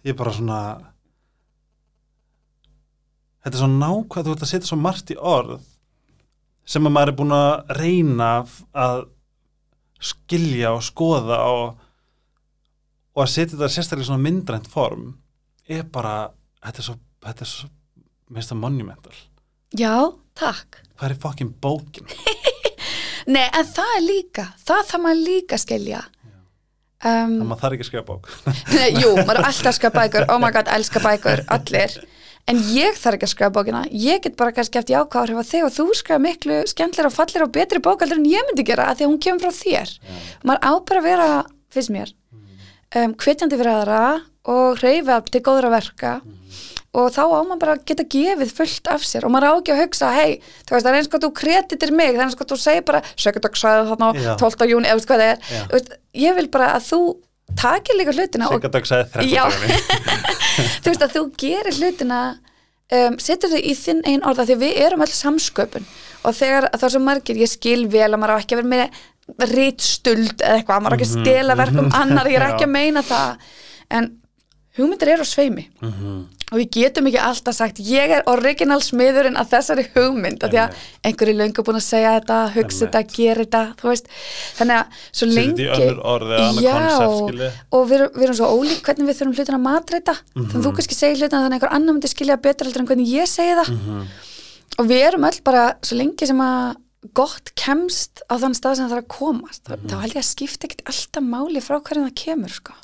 ég er bara svona þetta er svo nákvæð þú ert að setja svo margt í orð sem að maður er búin að reyna að skilja og skoða og, og að setja þetta sérstaklega í svona myndrænt form er bara þetta er svo, þetta er svo mér finnst það monumental. Já, takk. Hvað er fokkin bókin? Nei, en það er líka, það þarf maður líka að skilja um, það maður þarf ekki að skrifa bók. Nei, jú, maður er alltaf að skrifa bækur. Oh my god, elska bækur, allir. En ég þarf ekki að skrifa bókina. Ég get bara kannski eftir að þig og þú skrifa miklu skemmtilega og fallir og betri bókaldur en ég myndi gera að því að hún kemur frá þér. Maður á bara að vera, finnst mér um, hvetjandi fyrir aðra og reyfa til góðra verka og þá á maður bara að geta gefið fullt af sér og maður á ekki að hugsa hei, það er eins og þú kreditir mig það er eins og þú segir bara, sagði þarna á Já. 12. júni, eða hvað það er. Veist, ég vil bara að þú takir líka hlutina Já. 13 þú veist að þú gerir hlutina um, setur þau í þinn einn orða því að við erum alls samsköpun og þegar að er svo margir, ég skil vel að maður á ekki að vera með rítstuld eða eitthvað, maður á ekki að stela verkum annar, ég er ekki að meina það. En hugmyndir eru á sveimi og við getum ekki alltaf sagt ég er original smiðurinn að þessari hugmynd af því að einhverju löngu búin að segja þetta hugsa þetta, gera þetta þú veist, þannig að svo lengi konsept, skilji. og við, við erum svo ólík hvernig við þurfum hlutina að matreita þannig að þú kannski segir hlutina þannig að einhver annar myndi skilja betur heldur en hvernig ég segi það. Og við erum öll bara svo lengi sem að gott kemst á þann stað sem það þarf að komast. Þá, þá held ég að skipta ekkert alltaf máli frá hverjum það kemur sko.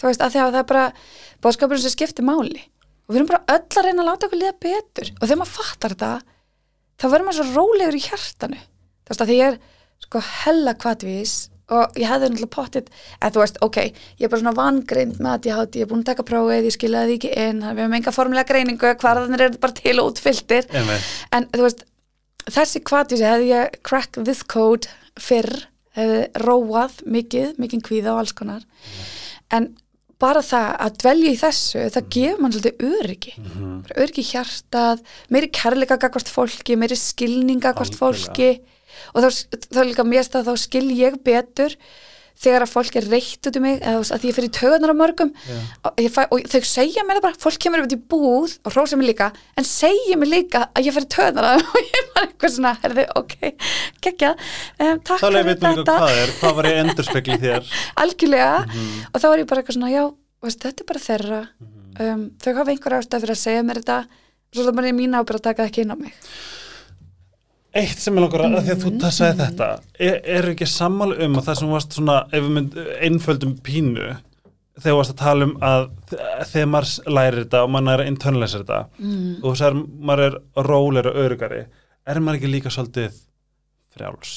þú veist, að að það er bara bóðskapurinn sem skiptir máli og við erum bara öll að reyna að láta okkur liða betur. Og þegar maður fattar þetta þá verður maður svo rólegur í hjartanu. Þú veist, að því ég er sko hella kvatvís og ég hefði náttúrulega pottit eða þú veist, ok, ég er bara svona vangreind með að ég hátti, ég er búin að taka prófið, ég skilaði því ekki inn við hefum enga formulega greiningu, hvarðanir eru bara til og útfylltir. En þú veist, þessi kvatvísi hefði ég crack this code fyrr hefði róað mikið, mikið kvíða og alls konar. En bara það að dvelja í þessu það gefur mann svolítið öryggi. Bara öryggi í hjartað meiri kærleika gagvart fólki, meiri skilninga Algjörlega. fólki. Og þá, þá líka mér að þá skil ég betur þegar að fólk er reitt út um mig eða að ég fyrir töðunar á mörgum fæ, og þau segja mér það bara fólk kemur upp í búð og hrósa mér líka en segja mér líka að ég fyrir töðunar á þeim. Og ég var eitthvað svona, herði, ok gekkja, um, takk Þá leið fyrir veitum líka þetta. hvað er, hvað var ég endurspegli þér? Algjörlega. Mhm. og þá var ég bara eitthvað svona, já, veist, þetta er bara þeirra. Mhm. um, þau hafa einhver ástæð fyrir að segja mér þetta. Svo er það bara mín ábyrgð að taka það ekki inn á mig Eitt sem ég langar að, því að þú Mhm. tassaði þetta er, er ekki sammála um að það sem varst svona, ef við mynd einföldum pínu þegar varst að tala um að þegar maður lærir þetta og maður er að internalisa þetta mm. og þess að maður er rólir og örugari er maður ekki líka svolítið frjáls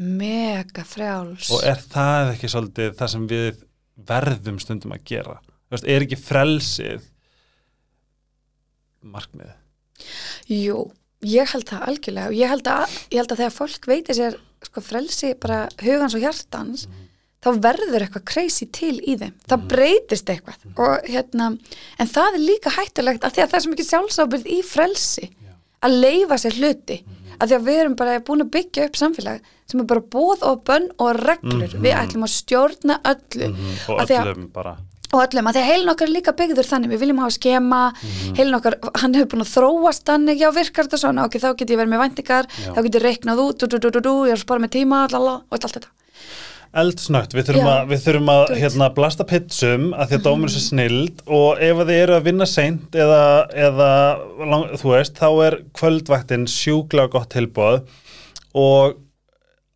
mega frjáls og er það ekki svolítið það sem við verðum stundum að gera veist, er ekki frelsið markmið Jú, ég held það algjörlega og ég held að, ég held að þegar fólk veitir sér sko frelsi bara hugans og hjartans þá verður eitthvað crazy til í þeim. Það breytist eitthvað og hérna, en það er líka hættulegt að því að það er svo mikið sjálfsábyrð í frelsi að leifa sér hluti. Að því að við erum bara búin að byggja upp samfélag sem er bara bóð og bönn og reglur. Við ætlum að stjórna öllu. Og öllum bara og öllum, að því að heilin okkar er líka byggður þannig. Við viljum hafa skema, heilin okkar hann hefur búin að þróast þannig, já virkar þetta svona? Ok, þá get ég verið með væntingar, Já. þá get ég reiknað út, du, du, du, ég er spara með tíma lala, og allt þetta. Eldsnögt, við þurfum Já. að, við þurfum að hérna, blasta pitsum að því að dómur er snild. Og ef þið eru að vinna seint eða, eða lang, þú veist, þá er kvöldvaktin sjúklega gott tilbóð og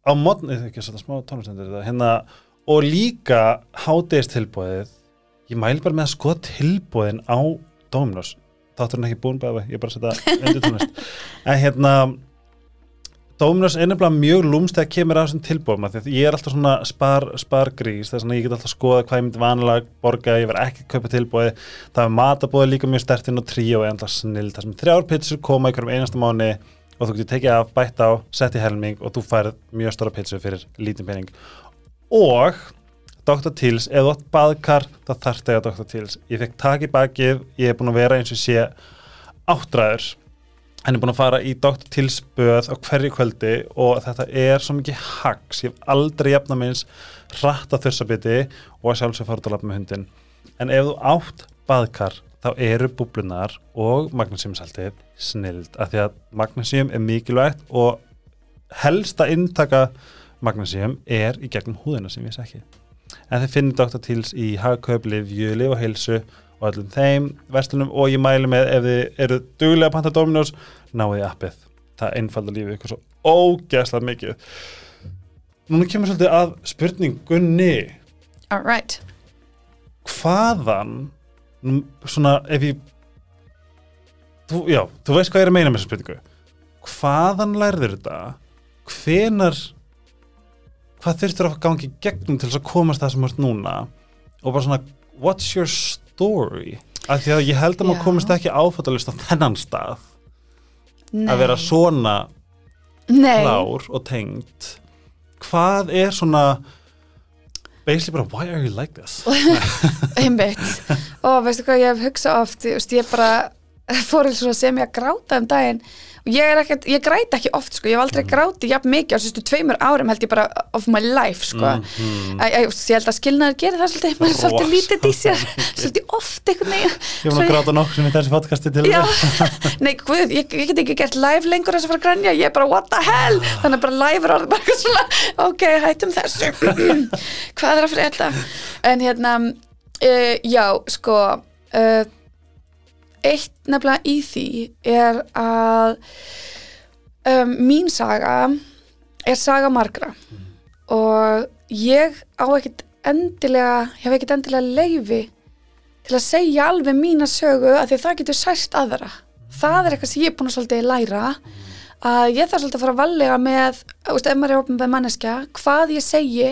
á mótni, ekki að setja smá tónlistendur þetta, hérna, og líka hátegist tilbóðið ég mæli bara með að skoða tilbóðin á Dominos, þátturinn ekki búin bæði, ég er bara að setja undir tónlist. En hérna Dominos er nefnilega mjög lúmst þegar kemur að þessum tilbúðum af því að ég er alltaf svona spar, spargrís þess að ég get alltaf skoða hvað ég myndi vanalega borga, ég verð ekki að kaupa tilbúði það er matabóði líka mjög stertinn og trí og alltaf snill, það sem þrjár pitsur koma í hverjum einasta mánu og þú getur tekið af, bætt á, sett í helming og þú færð mjög stóra pitsu fyrir lítinn pening. Og Dr. Teals, ef þú átt baðkar þá þarf það að Dr. Teals ég fekk tak í bakið, ég er búin að vera eins og sé áttræður hann er búin að fara í Dr. Teals böð á hverju kvöldi og þetta er svo mikið hags, ég hef aldrei jafna minns hratt að þursabiti og að sjálfsög fara út að lappa með hundin en ef þú átt baðkar þá eru búblunar og magnesiumsaltið snild af því að magnesium er mikilvægt og helsta inntaka magnesium er í gegnum húðina sem ég ekki en þið finnir Dr. Teals í hagkaup, livju, liv og heilsu og öllum þeim verslunum og ég mæli með ef þið eru duglega að panta Dominos, náðu í appið. Það einfalda lífið ykkur svo ógeðslega mikið. Núna kemur svolítið að spurningunni. Alright, hvaðan svona ef ég þú, já, þú veist hvað ég er að meina með þessa spurningu. Hvaðan lærður þetta? Hvenar hvað þurftur að gangi gegnum til þess að komast það sem þú ert núna? Og bara svona, what's your story? Af því að ég held að maður komist ekki áfættalist á þennan stað. Nei að vera svona nei, klár og tengd. Hvað er svona basically bara, why are you like this? Einmitt. Og veistu hvað ég hef hugsað oft ég bara fór eins og sem ég að gráta um daginn ég er ekkert, ég græti ekki oft sko, ég hef aldrei grátið jafn mikið á sérstu tveimur árum held ég bara of my life sko. Mhm. Æ, æ, ég held að skilnaður gerir það svolítið. Maður er svolítið lítið í sér. Svolítið oft einhvern veginn. Ég var að gráta nokkur sem í þessi podcasti til þess. nei, guð, ég, ég get ekki gert live lengur þess að fara að grænja, ég er bara what the hell? Þannig að bara live er orðið bara eitthvað svona ok, hættum þessu. Hvað er að fyrir þetta en hérna, uh, já, sko uh, eitt nefnilega í því er að um, mín saga er saga margra. Og ég á ekkit endilega, ég hef ekkit endilega leifi til að segja alveg mína sögu að því að það getur sært aðra. Það er eitthvað sem ég er búin að svolítið læra að ég þarf svolítið að fara að vallega með, veist, ef maður er með manneskja hvað ég segi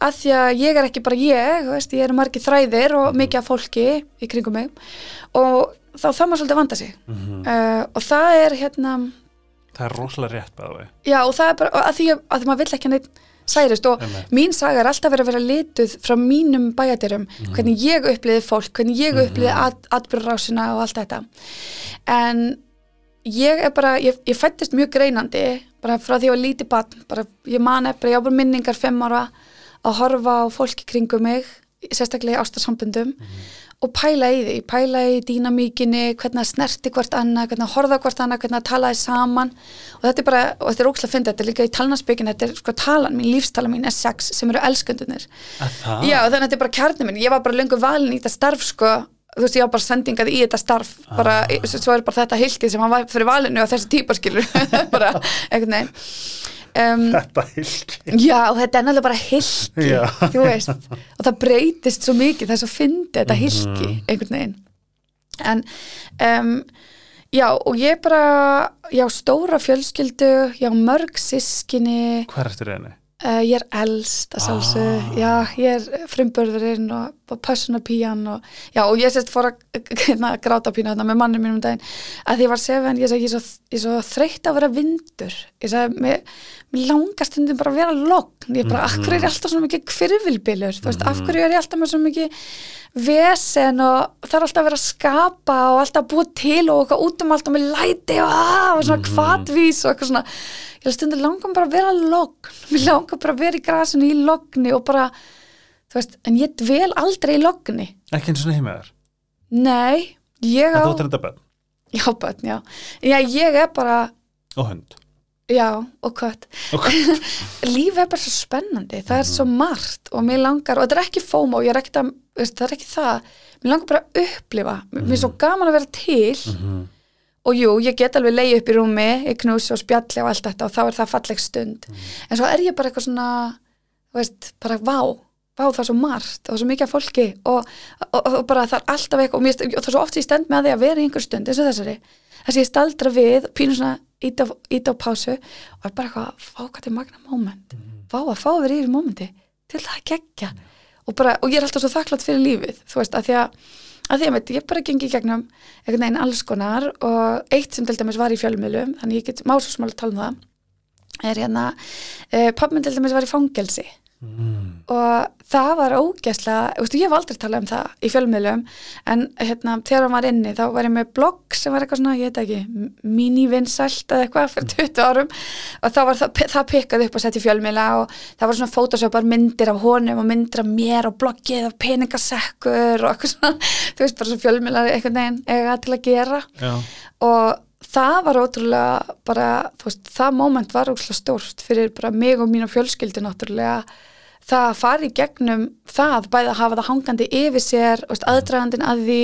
að því að ég er ekki bara ég, veist, ég er margir þræðir og mikið af fólki í kringum mig. Og þá þarf maður svolítið að vanda sig. Uh, og það er hérna Það er rosalega rétt vei. já og það er bara að því að, að maður vill ekki neitt særist og Einmitt. mín saga er alltaf verið að vera lituð frá mínum bæjadýrum hvernig ég uppliði fólk, hvernig ég uppliði at, atbyrðrásina og allt þetta. En ég er bara, ég, ég fættist mjög greinandi bara frá því að ég var lítið barn bara, ég man eftir, ég á bara minningar fimm ára að horfa á fólki kringum mig sérstaklega í ástarsambundum og pæla í því, pæla í dýnamíkinni hvernig það snerti hvort annað hvernig það horfa á hvort annað, hvernig það talaði saman. Og þetta er bara, og þetta er ókslega að finna þetta er líka í talnarsbyggjum, þetta er sko talan mín lífstala mín er sex sem eru elskundunir Að það? Já, þannig að þetta er bara kjarni minn, ég var bara löngu valin í þetta starf sko, þú veist, ég var bara sendingað í þetta starf, bara, svo er bara þetta hiltið sem hann var fyrir valinu og þessi típa skilur bara, einhvern veginn um, Þetta hilki. Já, og þetta er náttúrulega bara hilki, þú veist, og það breytist svo mikið, er svo fyndi þetta hilki, einhvern veginn. En, um, já, og ég bara, já, stóra fjölskyldu, já, mörg sískinni, Hvað er eftir reyni? Uh, ég er elst að sjálfsög, já, ég er frumbörðurinn og, og pössunapíjan og, já, og ég sérst fór að hérna, gráta pína þarna með mannum mínum um daginn, að því ég var sefen, ég sagði, ég er svo, svo þreytt að vera vindur, ég sagði, mér, mér langar stundum bara að vera logn, ég bara, af hverju er ég alltaf svona mikið kvirvilbylur, þú veist, af hverju er ég alltaf með svo mikið vesen og það er alltaf að vera að skapa og alltaf að búa til og eitthvað út um allt og með læti og, að, og svona kvatvís og eitthvað svona ég stundum langar bara að vera logn. Mér langar bara að vera í grasinu í logni og bara, þú veist, en ég dvel aldrei í logni. Ekki eins og heimaður. nei, ég á þú þetta bönn já, já, ég er bara og hund. já, og hvað Og lífið er bara svo spennandi, það er svo margt og mér langar, og þetta er ekki fómo ég er ekki að, veist, það er ekki það. Mér langar bara að upplifa, mér er svo gaman að vera til og jú, ég get alveg leið upp í rúmi, ég knúsi og spjalli og allt þetta og þá er það falleg stund. En svo er ég bara eitthvað svona veist, bara vá, vá það er svo margt og svo mikið af fólki og, og, og bara það er alltaf eitthvað og, mér, og það er svo oft ég stend með því að vera í einhver stund eins og þessari, þess að ég staldra við pínu svona ít á, pásu og er bara eitthvað, fá hvað þetta er magna moment. Fá að fá vera í þessu momenti. Til það að gegja. Og, bara, og ég er alltaf svo þakklátt fyrir lífið þú veist, að því að, að því að veit, ég bara gengi í gegnum einhvern veginn alls konar og eitt sem til dæmis var í fjölmiðlum þannig ég get má svo smálega tala um það er hérna, uh, pappminn til dæmis var í fangelsi og það var ógæslega, veistu, ég hef aldrei talað um það í fjölmiðlum en hérna, þegar hann var inni þá var ég með blogg sem var eitthvað svona, ég veit ekki, mini-vinsælt eða eitthvað fyrir 20 árum. Og þá var það, það pikkað upp og sett í fjölmiðla og það var svona fótosöpar myndir af honum og myndir af mér og bloggið og peningasekkur og eitthvað svona, þú veist, bara svo fjölmiðlar einhvern veginn eiga til að gera. Já. og það var ótrúlega bara, þú veist, það moment var ótrúlega stórt fyrir bara mig og mínu fjölskyldi náttúrulega það að fara í gegnum það, bæði að hafa það hangandi yfir sér, aðdragandin að því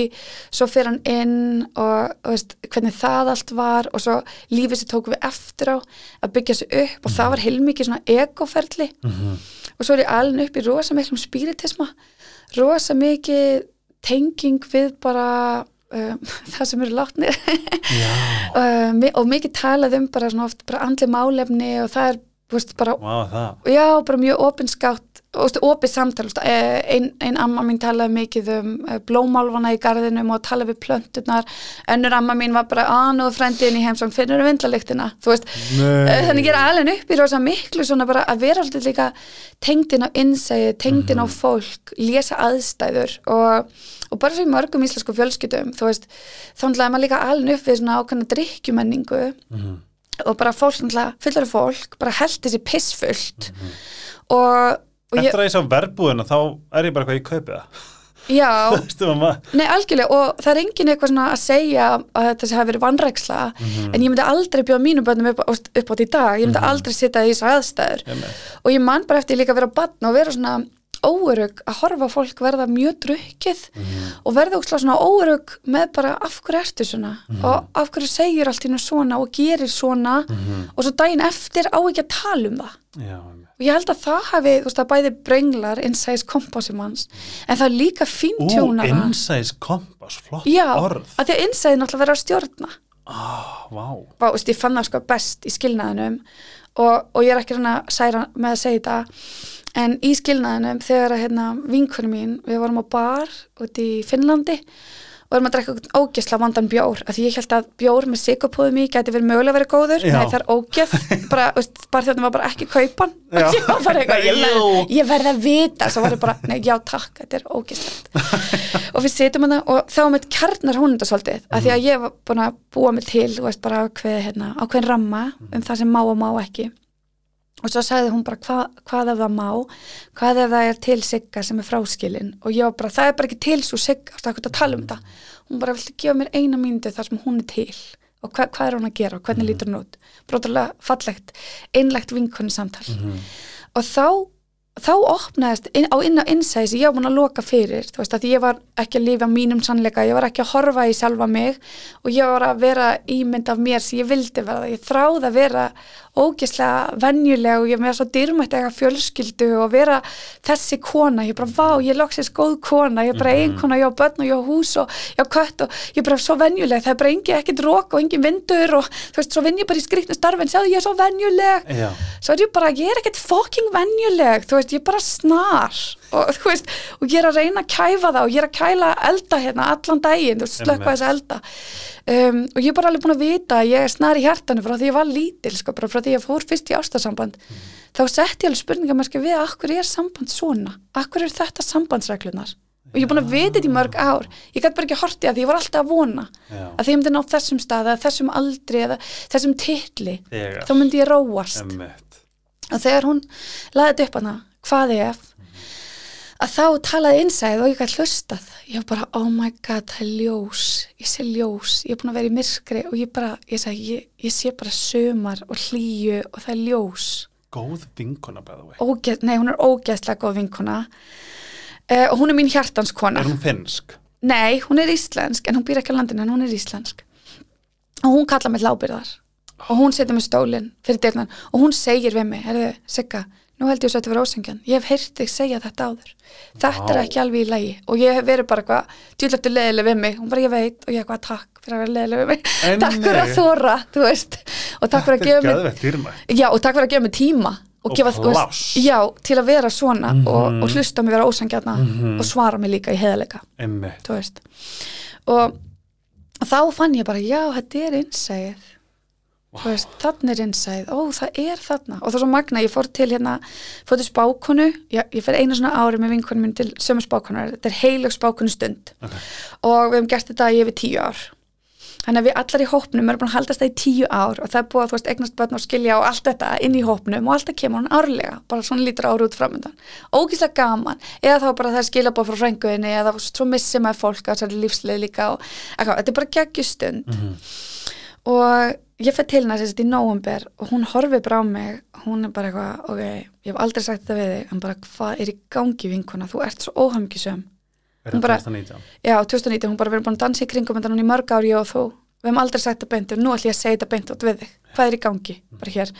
svo fyrir hann inn og veist, hvernig það allt var og svo lífið sér tóku við eftir á að byggja sér upp og það var heilmikið svona ekoferli og svo er ég alveg upp í rosa miklum spiritisma rosa mikið tenging við bara um, það sem eru látnir. Um, og mikið talað um bara svona oft bara andli málefni og það er veist, bara, Vá, það. já, bara mjög opinskátt og opið samtal eh, ein, ein amma mín talaði mikið um eh, blómálfana í garðinum og talaði við plöntunar önnur amma mín var bara aðnúð frendiðin í heimsóng finnur um vindlalyktina. Þú veist, Nei. Eh, þannig ég er alveg upp í rosa miklu svona bara að vera alltaf líka tengdin á innsæði, tengdin á fólk lesa aðstæður og, og bara svo í mörgum íslensku fjölskyldum þú veist, þá er maður líka alveg upp við svona ákveðna drikkjumenningu og bara fólk, fullari fólk bara held þessi pissfullt og, og ég, Eftir að ég sá verbúðina þá er ég bara eitthvað í kaupið það. já. Nei, algjörlega, og það er engin eitthvað svona að segja að þetta sé hafi verið vannræksla Mhm. en ég myndi aldrei bjóða mínu bönnum upp, upp, átt í dag, ég myndi aldrei sitja í þessu aðstæður. Ég með. og ég man bara eftir líka að vera batn og vera svona óörug að horfa fólk verða mjög drukkið og verða ókslega svona óörug með bara af hverju ertu svona? Og af hverju segir allt hérna svona og gerir svona? Og svo daginn eftir á ekki að tala um það. Já, ég. Og ég held að það hafi, þú veist, að bæði brenglar innsæðis kompásum hans en það er líka Ú, fíntjóna insights kompass, flott Já, orð. að því að innsæðin náttúrulega verður að stjórna Ah, vá. Vá, veist, ég fann það sko best í skilnaðinum og, og ég er ekki hann að særa með að segja þetta en í skilnaðinum þegar að hérna, vinkunum mín, við vorum á bar út í Finnlandi og vorum að drekka einhvern ógeðsla vandan bjór af því ég held að bjór með sigurpúðum í geti verið mögulega verið góður, Já. nei það er ógeð. Bara, veist, bara þjóðnum var bara ekki kaupan. Og ég var bara eitthvað, ég, verð, ég verð að vita. Svo var ég bara, nei já takk, þetta er ógeðslegt. Og við setjum hana og þá með kjarnar hún þetta svolítið af því að ég var búin að búa mig til veist bara ákveð, hérna, ákveðin ramma um það sem má og má ekki og svo sagði hún bara hva, hvað ef það má? Hvað ef það er til sigga sem er fráskilin og ég var bara, það er bara ekki til svo sigga, það er ekki að tala um þetta? Hún bara, viltu gefa mér eina mínútu þar sem hún er til? Og hva, hvað er hún að gera? Og hvernig lítur hún út? Bróðulega fallegt, einlegt vinkonni samtal og þá þá opnaðist inn, á inn á innsæði sem ég var búin að loka fyrir þú veist að ég var ekki að lifa mínum sannleika ég var ekki að horfa í sjálfa mig og ég var að vera ímynd af mér sem ég vildi vera, ég þráði að vera ógeðslega venjuleg og ég með svo dyrmætt ega fjölskyldu og vera þessi kona, ég bara vá, ég loksist góð kona, ég bara ein kona, ég á börn og ég á hús og ég á kött og ég bara svo venjuleg, það er bara engi ekkert rók og engin vindur og þú veist, svo vinn ég bara í skriknu starfin, sjáðu ég er svo venjuleg. Já. svo er ég bara, ég er ekkert fucking venjuleg, þú veist, ég er bara snar og þú veist, og ég er að reyna að kæfa það og ég er að kæla elda hérna allan daginn, þú veist, slökka Einmitt. þess elda. Um, og ég er bara alveg búin að vita að ég er snar í hjartanu frá því ég var lítil sko, bara frá því ég fór fyrst í ástarsamband þá setti ég alveg spurningamarki við akkur er samband svona, akkur er þetta sambandsreglunar og ég er búin að vita þetta í mörg ár. Ég gæti bara ekki hortið að því ég var alltaf að vona Já. að því ég myndi ná þessum stað eða þessum aldri eða þessum Þegar. þá myndi ég róast. Og þegar hún laðið upp hana hvað ef að þá talaði innsæð og ég gæti hlustað. Ég var bara oh my god það er ljós. Ég sé ljós, ég er búin að vera í myrkri og ég bara, ég sagði, ég, ég sé bara sömar og hlýju og það er ljós. Góð vinkona by the way. Ógeð, nei, hún er ógeðslega góð vinkona. Uh, og hún er mín hjartanskona Er hún finnsk? Nei, hún er íslensk, en hún býr ekki á landinu en hún er íslensk. Og hún kalla mig lábyrðar og hún setur mig stólinn fyrir dyrnan og hún segir við mig, herðu, Sigga nú held ég svo að þetta vera ósengjan, ég hef heyrt þig segja þetta áður, þetta er Vá. ekki alveg í lagi. Og ég hef verið bara eitthvað djúlættu leðileg við mig, hún bara ég veit. Og ég eitthvað takk fyrir að vera leðileg við mig. En takk fyrir að þóra, þú veist. Og takk fyrir að gefa mig. Já, og takk fyrir að gefa mig tíma. Og, Og gefa, veist, já, til að vera svona og, og hlusta á mig vera ósangjarna og svara mig líka í heðalega þú veist. Og þá fann ég bara, já, þetta er innsæð veist, þannig er innsæð ó, það er þarna, og það er svo magna ég fór til hérna, fór til spákonu. Ég, ég fer einu svona ári með vinkunum minn til sömu spákonar, þetta er heilug spákonu stund Ok. og við hefum gert þetta í yfir tíu ár. Þannig að við allar í hópnum erum búin að haldast það í tíu ár. Og það er búið að þú veist eignast börn og skilja og allt þetta inn í hópnum. Og alltaf kemur hún árlega. Bara svona lítur ára út framöndan ógíslega gaman, eða þá bara það er skilabóð frá frænguðinni. Eða svo missi maður fólk að þessari lífsleið líka. Og eitthvað, þetta er bara geggjustund og ég fætt til hennar sérst í nóvumber og hún horfið bara á mig hún er bara eitthvað, ok, ég hef aldrei sagt þetta við þig en bara hvað er í gangi vinkuna þú ert svo óhamgisum Er Hún það bara- 2019? Já, 2019, hún bara verið búin að dansa í kringum þetta núna í mörg ár, ég og þú. Við hefum aldrei sagt þetta beint og nú ætlum ég að segja þetta beint út við þig. Hvað er í gangi? Bara hér.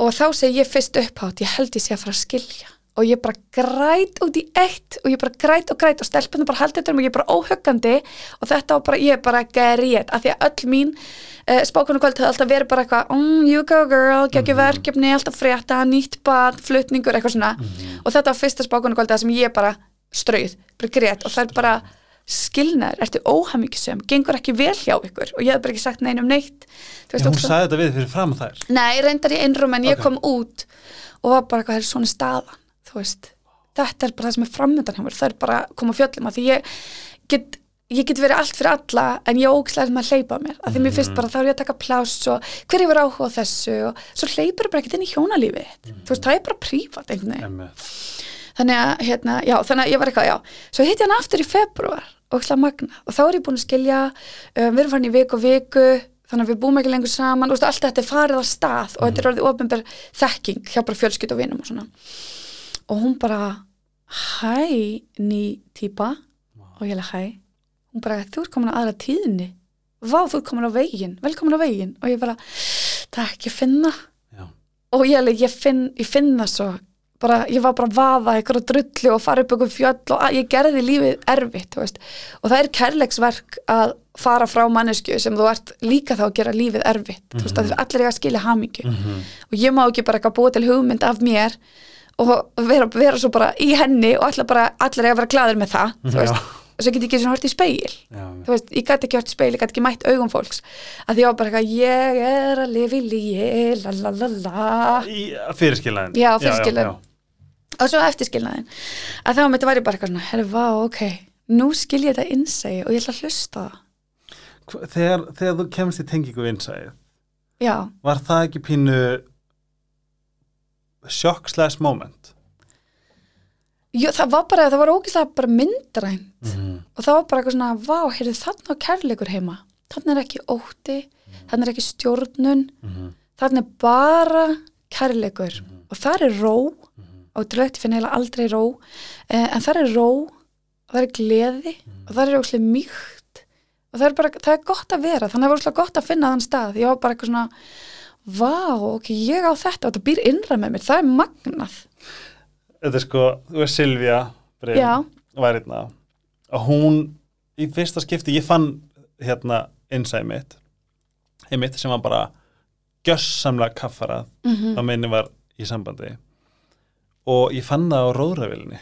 Og þá segi ég fyrst upphátt, ég held ég sé að fara að skilja. Og ég bara græt út í eitt og ég bara græt og græt og stelpunum bara haldið þetta um og ég bara óhuggandi. Og þetta var bara, ég bara grét af því að öll mín uh, spákonu kvöld hefði alltaf verið bara eitthvað mm, you go girl, geggjum verkefni, alltaf frétta nýtt bad, flutningur, eitthvað svona. Og þetta var fyrsta spákonu kvöld sem ég bara strauð, bara grét. Og það er bara skilnaður, ertu óhamíkisum gengur ekki vel hjá ykkur? Og ég hef bara ekki sagt neinum neitt. Þú Já, hún sagði þetta við fyrir fram að þær. Nei, reyndar í einrum en ég Ok. kom út og var bara eitthvað, það er svona staðan þú veist, þetta er bara það sem er framöndan hjá mér, það er bara að koma fjöllum að því ég get, ég get verið allt fyrir alla en ég ógislega með að hleypa mér að því mér finnst bara þá er ég að taka pláss og hver var áhuga á þessu og svo hleypur bara ekkert inn í hjónalífið mm. þú veist, það er bara prívat þannig að, hérna, já, þannig að ég var eitthvað, já. Svo hitt ég hann aftur í februar og slag magna og þá er ég búin að skilja um, við erum farin í viku og viku þannig að við búum ekki lengur saman og veist, allt þetta er farið á stað og þetta er orðið ofnbjör þekking hjá bara fjölskyld og vinum og svona og hún bara hæ, ný típa og ég lega hæ? Hún bara, þú ert komin á aðra tíðinni vá, þú ert komin á veginn, velkomin á veginn. Og ég bara, takk, ég finna Já. og ég, alveg, ég, finn, ég finn það svo. Bara, ég var bara að vaða á drullu og fara upp ykkur fjöll og ég gerði lífið erfitt veist. og það er kærleiksverk að fara frá mannesku sem þú ert líka þá að gera lífið erfitt þú veist, að allir eiga að skilja hamingju. Mhm. og ég má ekki bara eitthvað búa til hugmynd af mér og vera, vera svo bara í henni og allir bara, allir eiga að vera glaður með það þú veist, og svo get ég ekki svona hort í speil Já, þú veist, ég gæti ekki hort í speil, ég gæti ekki mætt augum fólks. Að því ég var bara eitthvað, ég er að lifa í líi, la la la la. Í fyrirskilaðin. Já, fyrirskilaðin. já, og svo eftirskilnaðin að þá mitt var ég bara eitthvað svona, herri, vá, ok. Nú skil ég þetta innsægi og ég ætla að hlusta Hva- Þegar, þegar þú kemst í tengingu vinsæðið, já, var það ekki pínu shock slash moment? Jú, það var bara, það var ógislega bara myndrænt. Mm. og það var bara eitthvað svona, vá, heyrðu þarna á kærleikur heima. Þarna er ekki ótti þarna er ekki stjórnun Mm. þarna er bara kærleikur. Og það er ró og drögt, ég finn heila aldrei ró eh, en það er ró og það er gleði og það er óslega mýkt. Og það er bara, það er gott að vera þannig að það var óslega gott að finna þann stað. Ég var bara eitthvað svona, vá, ok, ég á þetta og þetta býr innra með mér, það er magnað. Þetta er sko, þú Silvía Brim, Já. var hérna og hún, í fyrsta skipti ég fann hérna innsæð mitt einmitt sem var bara gjössamlega kaffarað. Mm að minni var í sambandi. Og ég fann það á róðravilni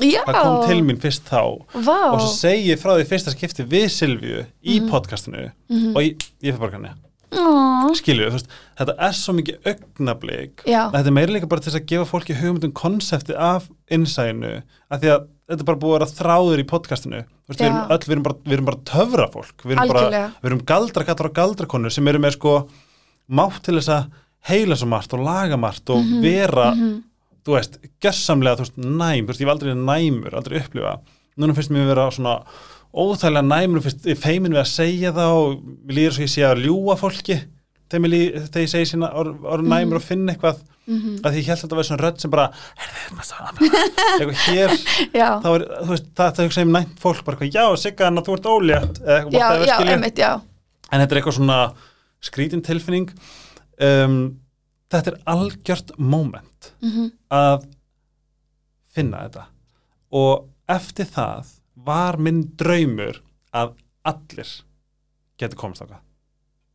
Já, það kom til mín fyrst þá. Vá. Og svo segi ég frá því fyrsta skipti við Silvíu í Mhm. podcastinu Mhm. og ég, ég fyrir bara Ó, skilju, þetta er svo mikið augnablík þetta er meira líka bara til að gefa fólki hugmyndum konsepti af innsæðinu af því að þetta er bara búið að vera þráður í podcastinu. Við, erum öll, við, erum bara, við erum bara töfra fólk við erum, bara, við erum galdra kallar og galdrakonur sem eru með sko mátt til þess að heila svo margt og laga margt og Mhm, vera mhm. þú veist, gjössamlega, þú veist, næm. Þú veist, ég var aldrei næmur, aldrei upplifa núna finnst mér vera svona óþægilega næmur, feimin við að segja það og mér líður svo ég sé að ljúa fólki þegar, ég segi sína orð or næmur og finna eitthvað Mhm. að því ég held að þetta var svona rödd sem bara eitthvað hér, þá er, veist, það, það hugsa um næmt fólk bara eitthvað, já, Sigga, en þú ert ólétt. Já, já, einmitt, já. En þetta er eitthvað svona skrítin tilfinning. Um, þetta er algjört moment Mhm. að finna þetta. Og eftir það var minn draumur að allir getur komast ákvað,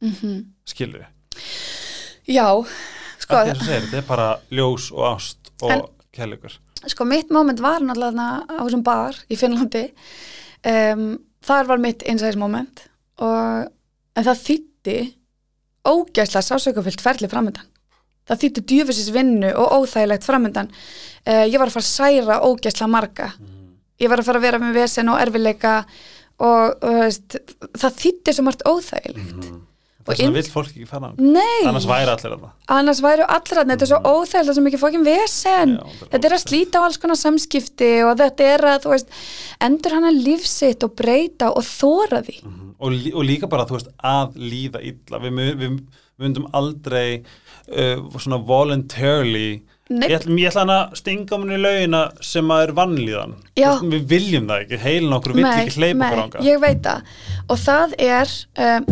Mhm. skilur við Já, sko, að þess að segja, þetta er bara ljós og ást og kærleikur. Sko mitt moment var náttúrulega á þessum bar í Finnlandi. Um, þar var mitt innsæðismoment og en það þýtti ógæslega sásökufyllt ferli framöndan það þýtti djöfisins vinnu og óþægilegt framöndan uh, ég var að fara að særa ógæslega marga ég var að fara að vera með vesen og erfileika og, og veist, það þýtti svo margt óþægilegt. Og þess vegna inn- vill fólk ekki fara. Nei, annars væri allir það annars væru allir að þetta er svo það er svo mikið fókin vesen. Já, þetta er er að slíta á alls konar samskipti og þetta er að, þú veist, endur hana lífsitt og breyta og þóra því. Og, lí- og líka bara, þú veist, að líða illa. Við, mu- við myndum aldrei uh, svona voluntarily Nei. ég ætla, hann að stinga mér í laugina sem að er vannlíðan við viljum það ekki, heilin okkur vill ekki hleypa okkur ánga ég veit það. Og það er um,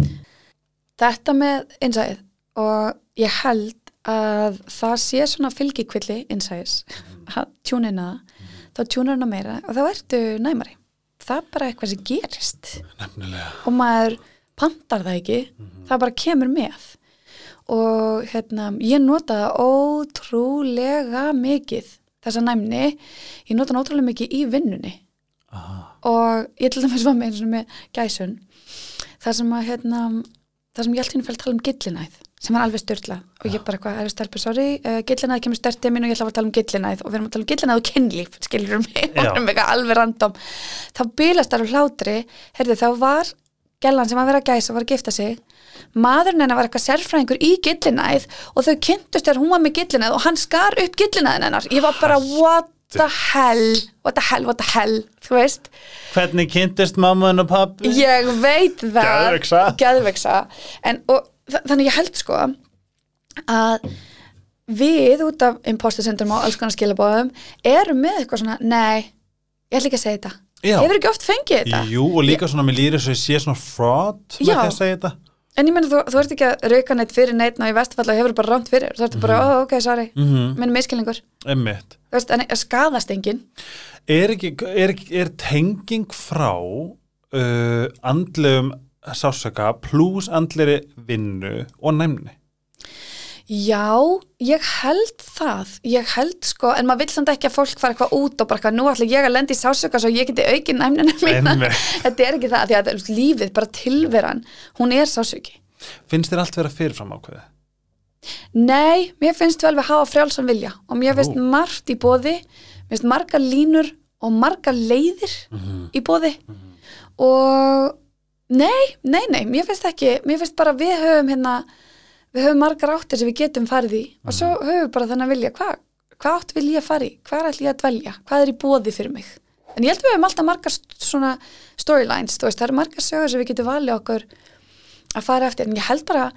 þetta með innsæðið og ég held að það sé svona fylgikvilli innsæðis að að það. Þá tjúnar hana meira. Og þá ertu næmari. Það er bara eitthvað sem gerist. Nefnilega. Og maður pantar það ekki. Það bara kemur með og hérna ég nota það ótrúlega mikið þessa næmni. Ég nota það ótrúlega mikið í vinnunni. Aha. og ég til dæmis var með eins og með gæsun þar sem að hérna þar sem ég alltaf fælt tala um gillinæð sem var alveg styrla og ég bara eitthvað, er stelpur, sorry uh, gillinæð kemur stertið mín og ég ætla að tala um gillinæð og við erum að tala um gillinæð og kynlíf skilur um mig, og erum eitthvað alveg random. Þá bílast þar úr hlátri. Heyrðu, þá var gellan sem að vera gæsa var að gifta sig. Maðurinn hennar var eitthvað sérfræðingur í gillinæð og þau kynntust þegar hún var með gillinæð og hann skar upp gillinæðin hennar. Ég var bara, what the hell what the hell, what the hell, þú veist. Hvernig kynntist mamma og pappi ég veit það. Geðveiksa. en og, þa- þannig ég held sko að við út af imposter syndrom og alls konar skilabóðum erum með eitthvað svona, nei ég ætla ekki að segja þetta, Já. hefur ekki oft fengið þetta? Jú, og líka svona með lýri svo ég sé svona fraud með því að segja þetta. En ég meina þú, þú ert ekki að rauka neitt fyrir neitt og í vestfalla hefur bara rámt fyrir. Þú ert bara, ó, ok, sorry, mm Mhm. minn miskilningur Einmitt. þú veist, en skadast enginn. Er, ekki, er, er tenging frá uh, andlegum sásöka pluss andleri vinnu og næmni Já, ég held það, ég held sko, en maður vill samt ekki að fólk fara eitthvað út og bara eitthvað, nú ætla ég að lenda í sásöka svo ég geti aukin næmnina mína. Þetta er ekki það, því að lífið, bara tilveran, hún er sásöki. finnst þér allt vera fyrirfram ákveði? Nei, mér finnst vel við hafa frjálsan vilja og mér finnst margt í bóði, mér finnst margar línur og margar leiðir í bóði og nei, nei, nei, mér finnst ekki, mér finnst bara við höfum hérna, við höfum margar áttir sem við getum farið í og svo höfum við bara þannig að vilja, hvað hvað átt vil ég í, hvað ætl ég að dvelja? Hvað er í bóði fyrir mig? En ég held að við hefum alltaf margar svona storylines, veist, það eru margar sögur sem við getum valið okkur að fara eftir. En ég held bara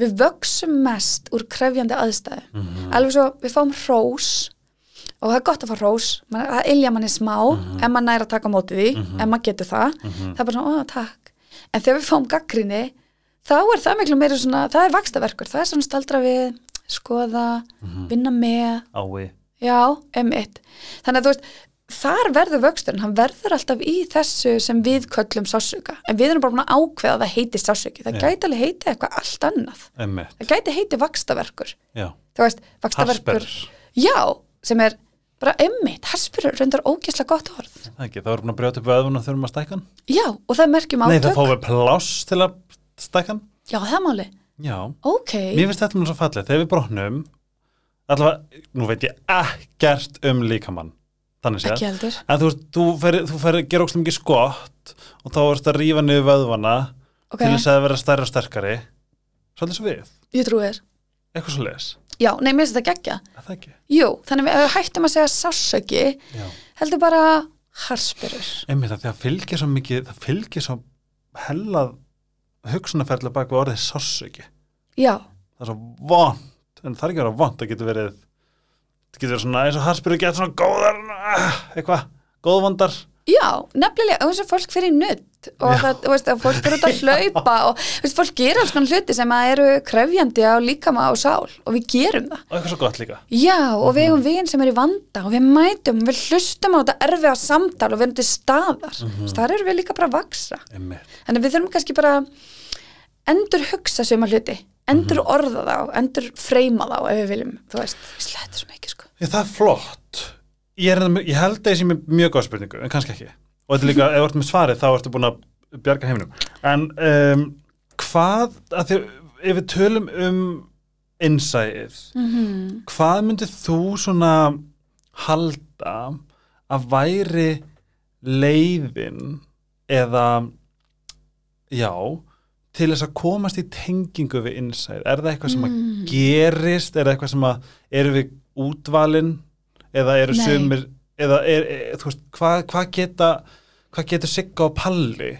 við vöksum mest úr krefjandi aðstæðu alveg svo við fáum hrós og það er gott að fá Man- það ilja manni smá ef maður næri að taka á móti því ef maður getur það. Það er bara svona, ó takk. En þegar við fáum gaggrinni þá er það miklu meira svona, það er vakstaverkur það er svona staldra við, skoða vinna með, ái. Já, M1 þannig að þú veist, þar verður vöxturinn, hann verður alltaf í þessu sem við köllum sásuga, en við erum bara búin að ákveða að það heiti sásugi, það Já. gæti alveg heiti eitthvað allt annað, emmitt, það gæti heiti vakstaverkur, já, þú veist vakstaverkur, Hasper já, sem er bara M1, Hasper er reyndar ógeðslega gott orð, það ekki, það voru búin að brjóta upp öðvun og þurfum að stækka hann. Já, og það merkjum nei, það átök. fáum við pláss til að stækka hann já, það máli, já, ok. Mér finnst þetta nú svo fallið þegar við brotnum allavega, nú veit ég ekkert um líkamann þannig séð. Ekki En þú veist, þú fer, þú fer að gera ókslega mikið skott og þá erst að rífa niður vöðvana ok, til þess að vera stærri og sterkari. Svolítið svo við, ég trúi þér. Eitthvað svo leis já, nei, mér finnst þetta geggja er það ekki? jú, þannig ef við hættum að segja sásöki Já. heldur bara harspyrur Einmitt að því að fylgir svo mikið það fylgir svo hellað hugsunarferðlega bak við orðið sársöki já, það er svo vond, en það er ekki vera vond það getur verið það getur verið svona eins og harspyrir getur svona góðar ah, eitthvað, góðvondar. Já, nefnilega og þess að fólk fyrir nutt og Já. það, þú veist, að fólk fyrir út að hlaupa og þú veist, fólk gerir alls konar hluti sem að eru krefjandi á líkama og sál og við gerum það. Og eitthvað svo gott líka. Já, og við hefum veginn sem er í vanda og við mætum, við hlustum á þetta erfiða samtal og við erum til staðar. Mm -hmm. þar erum við líka bara að vaksa. Þannig að við þurfum kannski bara að endur hugsa suma hluti, endur orða þá, endur freyma þá ef við viljum, þú veist, við slættum svo mikið sko. Ég, það er flott. Ég, er, ég held að ég sé mjög góð spurningu en kannski ekki og þetta er líka, ef þú ert með svarið þá ertu búin að bjarga heiminum en um, hvað að því, ef við tölum um innsæið Mm -hmm. hvað myndið þú svona halda að væri leiðin eða já til þess að komast í tengingu við innsæð, er það eitthvað sem að Mm. gerist, er það eitthvað sem að eru við útvalin eða eru Nei. Eða er, er, þú veist, hvað hva geta hvað getur Sigga og Palli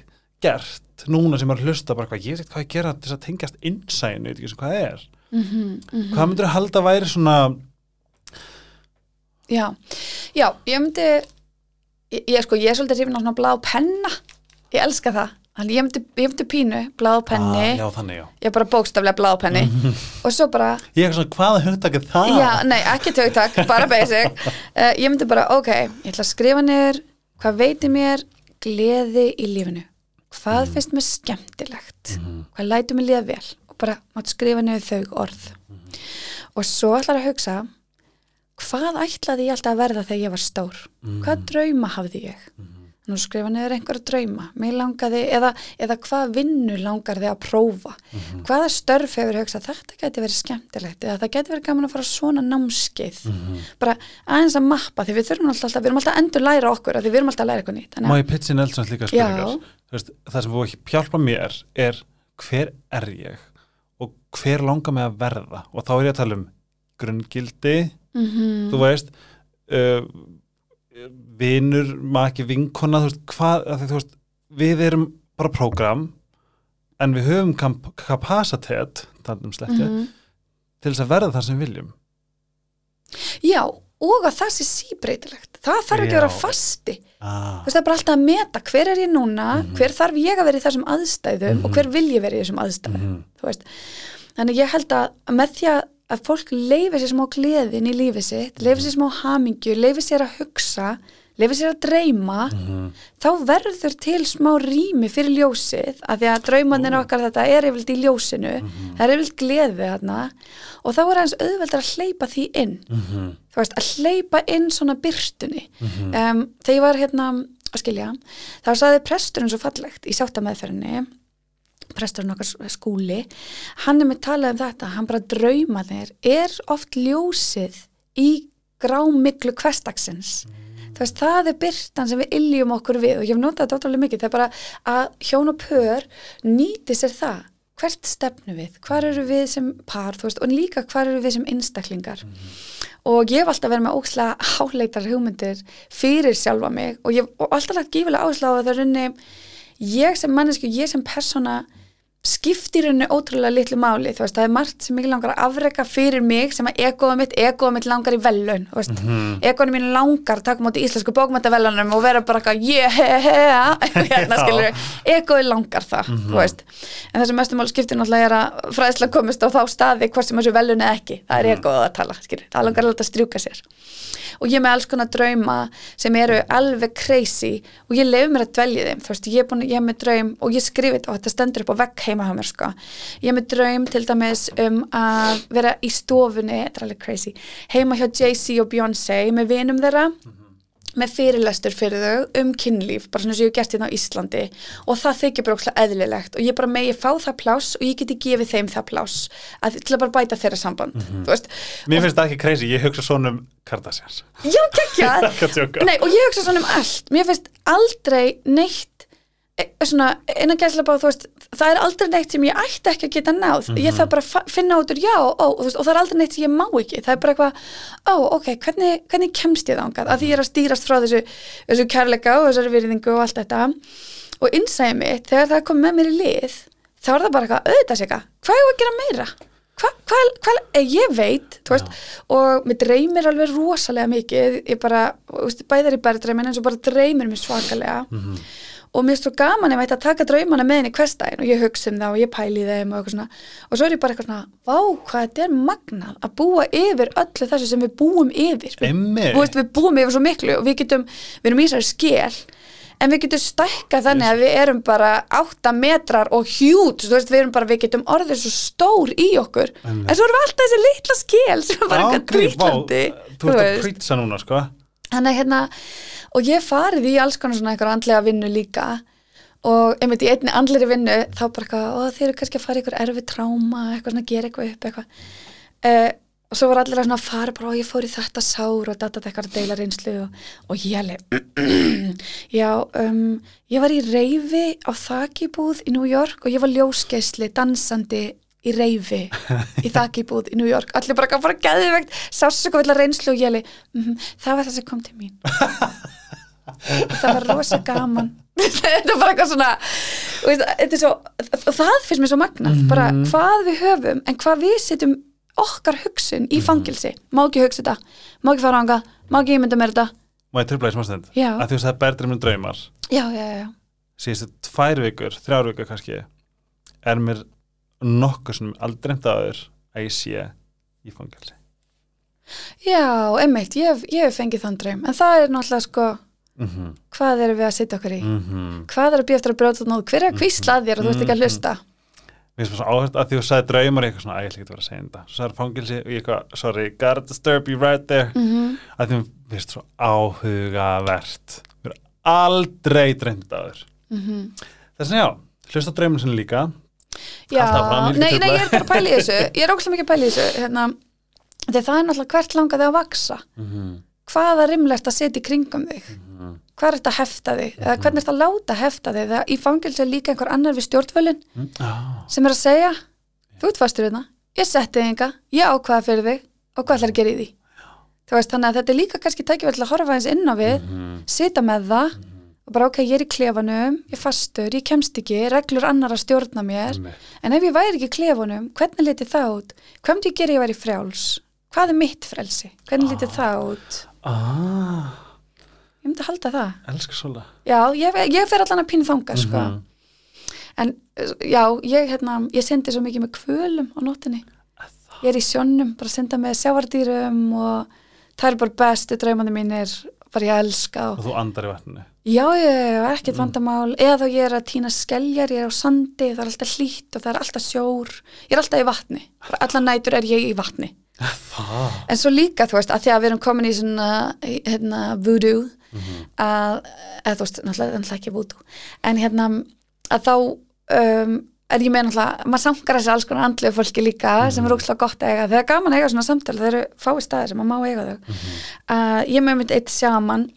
gert núna sem er að hlusta bara hvað, ég veit hvað ég gera til þess að tengjast innsæðinu, ekki sem hvað er. Mm hvað myndir að halda að væri svona Já, já, ég myndi ég, ég sko, ég er svolítið hrifin á svona blá penna. Ég elska það Þannig ég myndi, ég myndi pínu, blá penni. ah, já þannig já. Ég bara bókstaflega blá penni. Og svo bara, ég er svona hvaða hugtak er það? Já, nei, ekki tögtak bara basic, uh, ég myndi bara ok, ég ætla að skrifa niður hvað veitir mér gleði í lífinu. Hvað finnst mér skemmtilegt? Hvað lætur mér líða vel? Og bara mátt skrifa niður þau orð. Og svo ætlar að hugsa hvað ætlaði ég alltaf að verða þegar ég var stór? Hvað drauma hafði ég nú skrifa niður einhverja drauma. Mér langaði, eða, eða hvað vinnu langar þið að prófa? Hvaða störf hefur hugsað, þetta geti verið skemmtilegt eða það geti verið gaman að fara svona námskeið. Bara aðeins að mappa því við þurfum alltaf, við erum alltaf að endur læra okkur því við erum alltaf að læra eitthvað nýtt má ég pitsin eldsans líka spurningar veist, það sem þú hjálpa mér er hver er ég og hver langar mig að verða? Og þá er ég að tala um grunngildi mm -hmm. þú veist uh, vinur, maki, vinkona þú veist, hvað, því, þú veist við erum bara prógram en við höfum kap kapasitet þannig um sletti, Mhm. til þess að verða það sem viljum. Já, og að það sé síbreytilegt. Það þarf ekki að vera Já. fasti. Ah, það er bara alltaf að meta hver er ég núna? Mhm. hver þarf ég að vera í þessum aðstæðum? Og hver vil ég vera í þessum aðstæðum? Mhm. þannig ég held að með því að, að fólk leifi sér smá gleðin í lífi sitt, leifi sér smá hamingju leifi sér að hugsa, leifi sér að dreyma, Mhm. þá verður til smá rými fyrir ljósið af því að draumanir okkar þetta er yfirleitt í ljósinu, það er yfirleitt gleði þarna og þá er aðeins auðveldar að hleypa því inn Mhm. þú veist, að hleypa inn svona byrtunni Mhm. um, þegar ég var hérna að skilja, þá saði presturinn svo fallegt í sáttameðferðinni presturinn okkar skúli hann er með talað um þetta, hann bara draumanir er oft ljósið í grámiklu kvestaksins þú veist, það er byrtan sem við iljum okkur við og ég hef notað þetta ótrúlega mikið, það er bara að hjón og pör nýti sér það. Hvert stefnu við, hvar eru við sem par, veist, og líka hvar eru við sem einstaklingar? Og ég hef alltaf verið með ókslega háleitar hugmyndir fyrir sjálfa mig og ég hef alltaf lagt gífilega áherslu á að það runni ég sem mannesku, ég sem persóna skiptir henni ótrúlega litlu máli. Þú veist, það er margt sem ég langar að afreka fyrir mig sem að egoða mitt, egoða mitt langar í velun, þú veist, mm -hmm. egoða mín langar taka móti íslensku bókmæntavelunum og vera bara eitthvað, yeah, hérna skilur við, egoði langar það mm -hmm. þú veist, en það sem mestum mál skiptir náttúrulega er að fræðslega komist á þá staði hvort sem þessu velun er ekki, það er mhm. egoða að tala skilur, það langar alltaf að strjúka sér. Og ég með alls konar drauma sem eru alveg crazy og ég lef mér að dvelja þeim, þú veist, ég búin, ég með draum og ég skrifi þetta og þetta stendur upp á vekk heima hjá mér sko, ég er með draum til dæmis um að vera í stofunni, þetta er alveg crazy, heima hjá Jay-Z og Beyoncé með vinum þeirra mm -hmm með fyrirlestur fyrir þau um kynlíf bara svona sem ég hef gert hérna á Íslandi. Og það þykir bara ókslega eðlilegt og ég bara megi fá það plás og ég geti gefið þeim það plás að, til að bara bæta þeirra samband mm -hmm. Mér finnst það ekki crazy, ég hugsa svona um Kardashians. Já, kekkja, og ég hugsa svona um allt. Mér finnst aldrei neitt svona innan gæsla bá veist, það er aldrei neitt sem ég ætti ekki að geta náð. Mm -hmm. ég þarf bara að finna út úr já ó, og, veist, og það er aldrei neitt sem ég má ekki. Það er bara eitthvað, ó ok, hvernig, hvernig kemst ég þángað, að því ég er að stýrast frá þessu, þessu kærleika og þessari virðingu og allt þetta. Og innsæði mitt þegar það kom með mér í lið þá er það bara eitthvað, auðvitað sér hvað er það að gera meira? Hvað, hvað, hvað, eh, ég veit veist, og mér dreymir alveg rosalega mikið. Ég bara, bæðar í bæri eins og bara dreymir mér svakalega. Mm -hmm og mér er svo gaman ef ég ætti að taka draumana með henni hverstæðin og ég hugsa um það og ég pæli þeim og eitthvað svona. Og svo er ég bara eitthvað svona, vá hvað þetta er magnað að búa yfir öllu þessu sem við búum yfir. Við, veist, við búum yfir svo miklu og við getum við erum í þessari skél en við getum stækka þannig að við erum bara 8 metrar og hjút. Við erum bara, við getum orðið svo stór í okkur. Emme. en svo erum við alltaf þessi litla skél sem er bara eitthvað drítlandi Þú ert að prýtsa núna sko. Þannig hérna og ég farið í alls konar svona eitthvað andlega vinnu líka. Og einmitt í einni andleri vinnu þá bara eitthvað, þeir eru kannski að fara í eitthvað erfi tráma, eitthvað svona gera eitthvað upp eitthvað. Uh, og svo var allir að fara bara og ég fór í þetta sár og þetta eitthvað að deila reynslu og, og ég alveg já, um, ég var í reyfi á þakibúð í New York og ég var ljóskeisli dansandi í reyfi í þakibúð í New York. Allir bara bara gæðivegt sásöku vilja reynslu og ég alveg mm -hmm, það var það sem kom til mín það var rosa gaman. Þetta er bara eitthvað svona veist, svo, það finnst mér svo magnað. Mm -hmm. bara hvað við höfum en hvað við setjum okkar hugsun í mhm. fangilsi má ekki hugsa þetta, má ekki fara ánga má ekki ímynda mér þetta. Má ég tröfla í smástend að því að það er berðir með draumar. Já, já, já. Síðustu tvær vikur, þrjár vikur kannski er mér nokkuð sem aldrei eftir að ég sé í fangilsi Já, einmitt, ég hef fengið þann draum. En það er náttúrulega sko mm -hmm. hvað erum við að setja okkur í? Mm -hmm. hvað er að býja eftir að brjóta nóð hver er að kvísla að þér og þú ert ekki að mhm. hlusta? Mér finnst það svo áherslu að því þú sagði draumar eitthvað svona, ægilega getur verið að segja þetta. Svo sagði fangilsi og ég eitthvað, sorry, gotta disturb you right there. Mm -hmm. að því mér finnst það svo áhugavert. Mér er aldrei dreymt að þér. Mhm. þess að já, hlusta draumar sinni líka. Já, nei, nei, ég er bara að pæla í þessu. Ég er óslæm ekki að pæla í þessu hérna, það er náttúrulega hvert langaði að vaksa mm hvað er rimlegt að setja í kringum þig mm -hmm. hvað er þetta að hefta þig eða mhm. hvernig er þetta að láta að hefta þig þegar í fangilsi er líka einhver annar við stjórnvölin mm. oh. sem er að segja þú ert fastur hérna, ég setti þig enga ég ákvaða fyrir þig og hvað ætlar að gera í því veist, þannig að þetta er líka kannski tækifæll að horfa eins inn á við -hmm. sita með það -hmm. og bara ok, ég er í klefanum ég fastur, ég kemst ekki reglur annar að stjórna mér en ef ég væri ekki í klefanum, hvernig leti það út myndi ég hvað er mitt frelsi, hvernig ah. leti það út ah. ég myndi að halda það elskar svolga já, ég, ég fer allan að pínu þanga mm -hmm. sko. Mhm. en já, ég, hérna, ég sendi svo mikið með kvölum á nóttinni ég er í sjónum, bara senda með sjávardýrum og það er bara bestu draumandi mínir bara ég elska og, og þú andar í vatninu já, ég, ekkert mm. vandamál eða þá ég er að týna skelljar, ég er á sandi það er alltaf hlýtt og það er alltaf sjór ég er alltaf í vatni, allan nætur er ég í vatni Það. en svo líka þú veist að því að við erum komin í svona hérna, voodoo mm -hmm. að, eða þú veist, náttúrulega ekki voodoo en hérna að þá um, er ég með náttúrulega maður samkar þessi alls konar andlega fólki líka mm -hmm. sem er ógslag gott að eiga, þegar gaman að eiga svona samtala þeir eru fái staðir sem maður má eiga þau mm -hmm. uh, ég með mynd eitt sjaman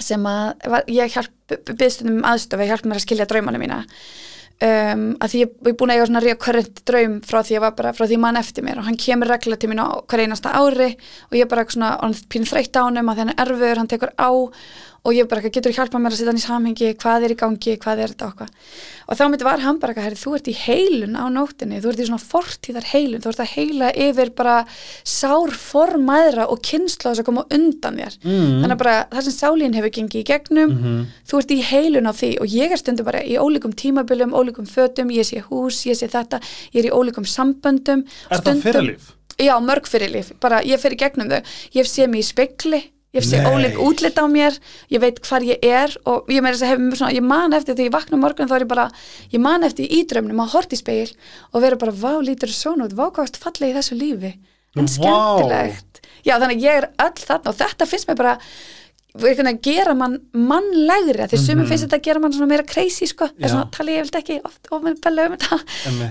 sem að var, ég hjálp byggstundum um aðstofi, hjálp mér að skilja draumana mína um, að því ég er búin að eiga svona reoccurrent draum frá því ég var bara, frá því mann eftir mér og hann kemur regla til mín á hver einasta ári og ég er bara svona, hann pínu þreytt á honum að hann er erfur, hann tekur á og ég bara, eitthvað, getur hjálpað mér að setja hann í samhengi? Hvað er í gangi, hvað er þetta og hvað og þá myndi var hann bara, eitthvað, herri, þú ert í heilun á nóttinni, þú ert í svona fortíðar heilun þú ert að heila yfir bara sár formæðra og kynsla þess að koma undan þér. Mm. þannig að bara það sem sálín hefur gengið í gegnum Mhm. þú ert í heilun á því. Og ég er stundum bara í ólíkum tímabilum, ólíkum fötum. Ég sé hús, ég sé þetta, ég er í ólíkum samböndum. Er það fyrirlíf? Já, mörg fyrirlíf, bara ég fer í gegnum þau. Ég sé mig í spekli ég sé ólík útlit á mér ég veit hvar ég er og ég, að svona, ég man eftir þegar ég vakna á morgun þá er ég bara, ég man eftir í drömnum að horta í speil og vera bara, vá, lítur svona út, vá, hvað varst falleg í þessu lífi? En skemmtilegt. Já, þannig að ég er öll þarna og þetta finnst mér bara að gera mann mannlegri því sumum finnst þetta að gera mann svona meira crazy sko, Mhm. Þess svona tala ég vilt ekki oft of með bella um þetta.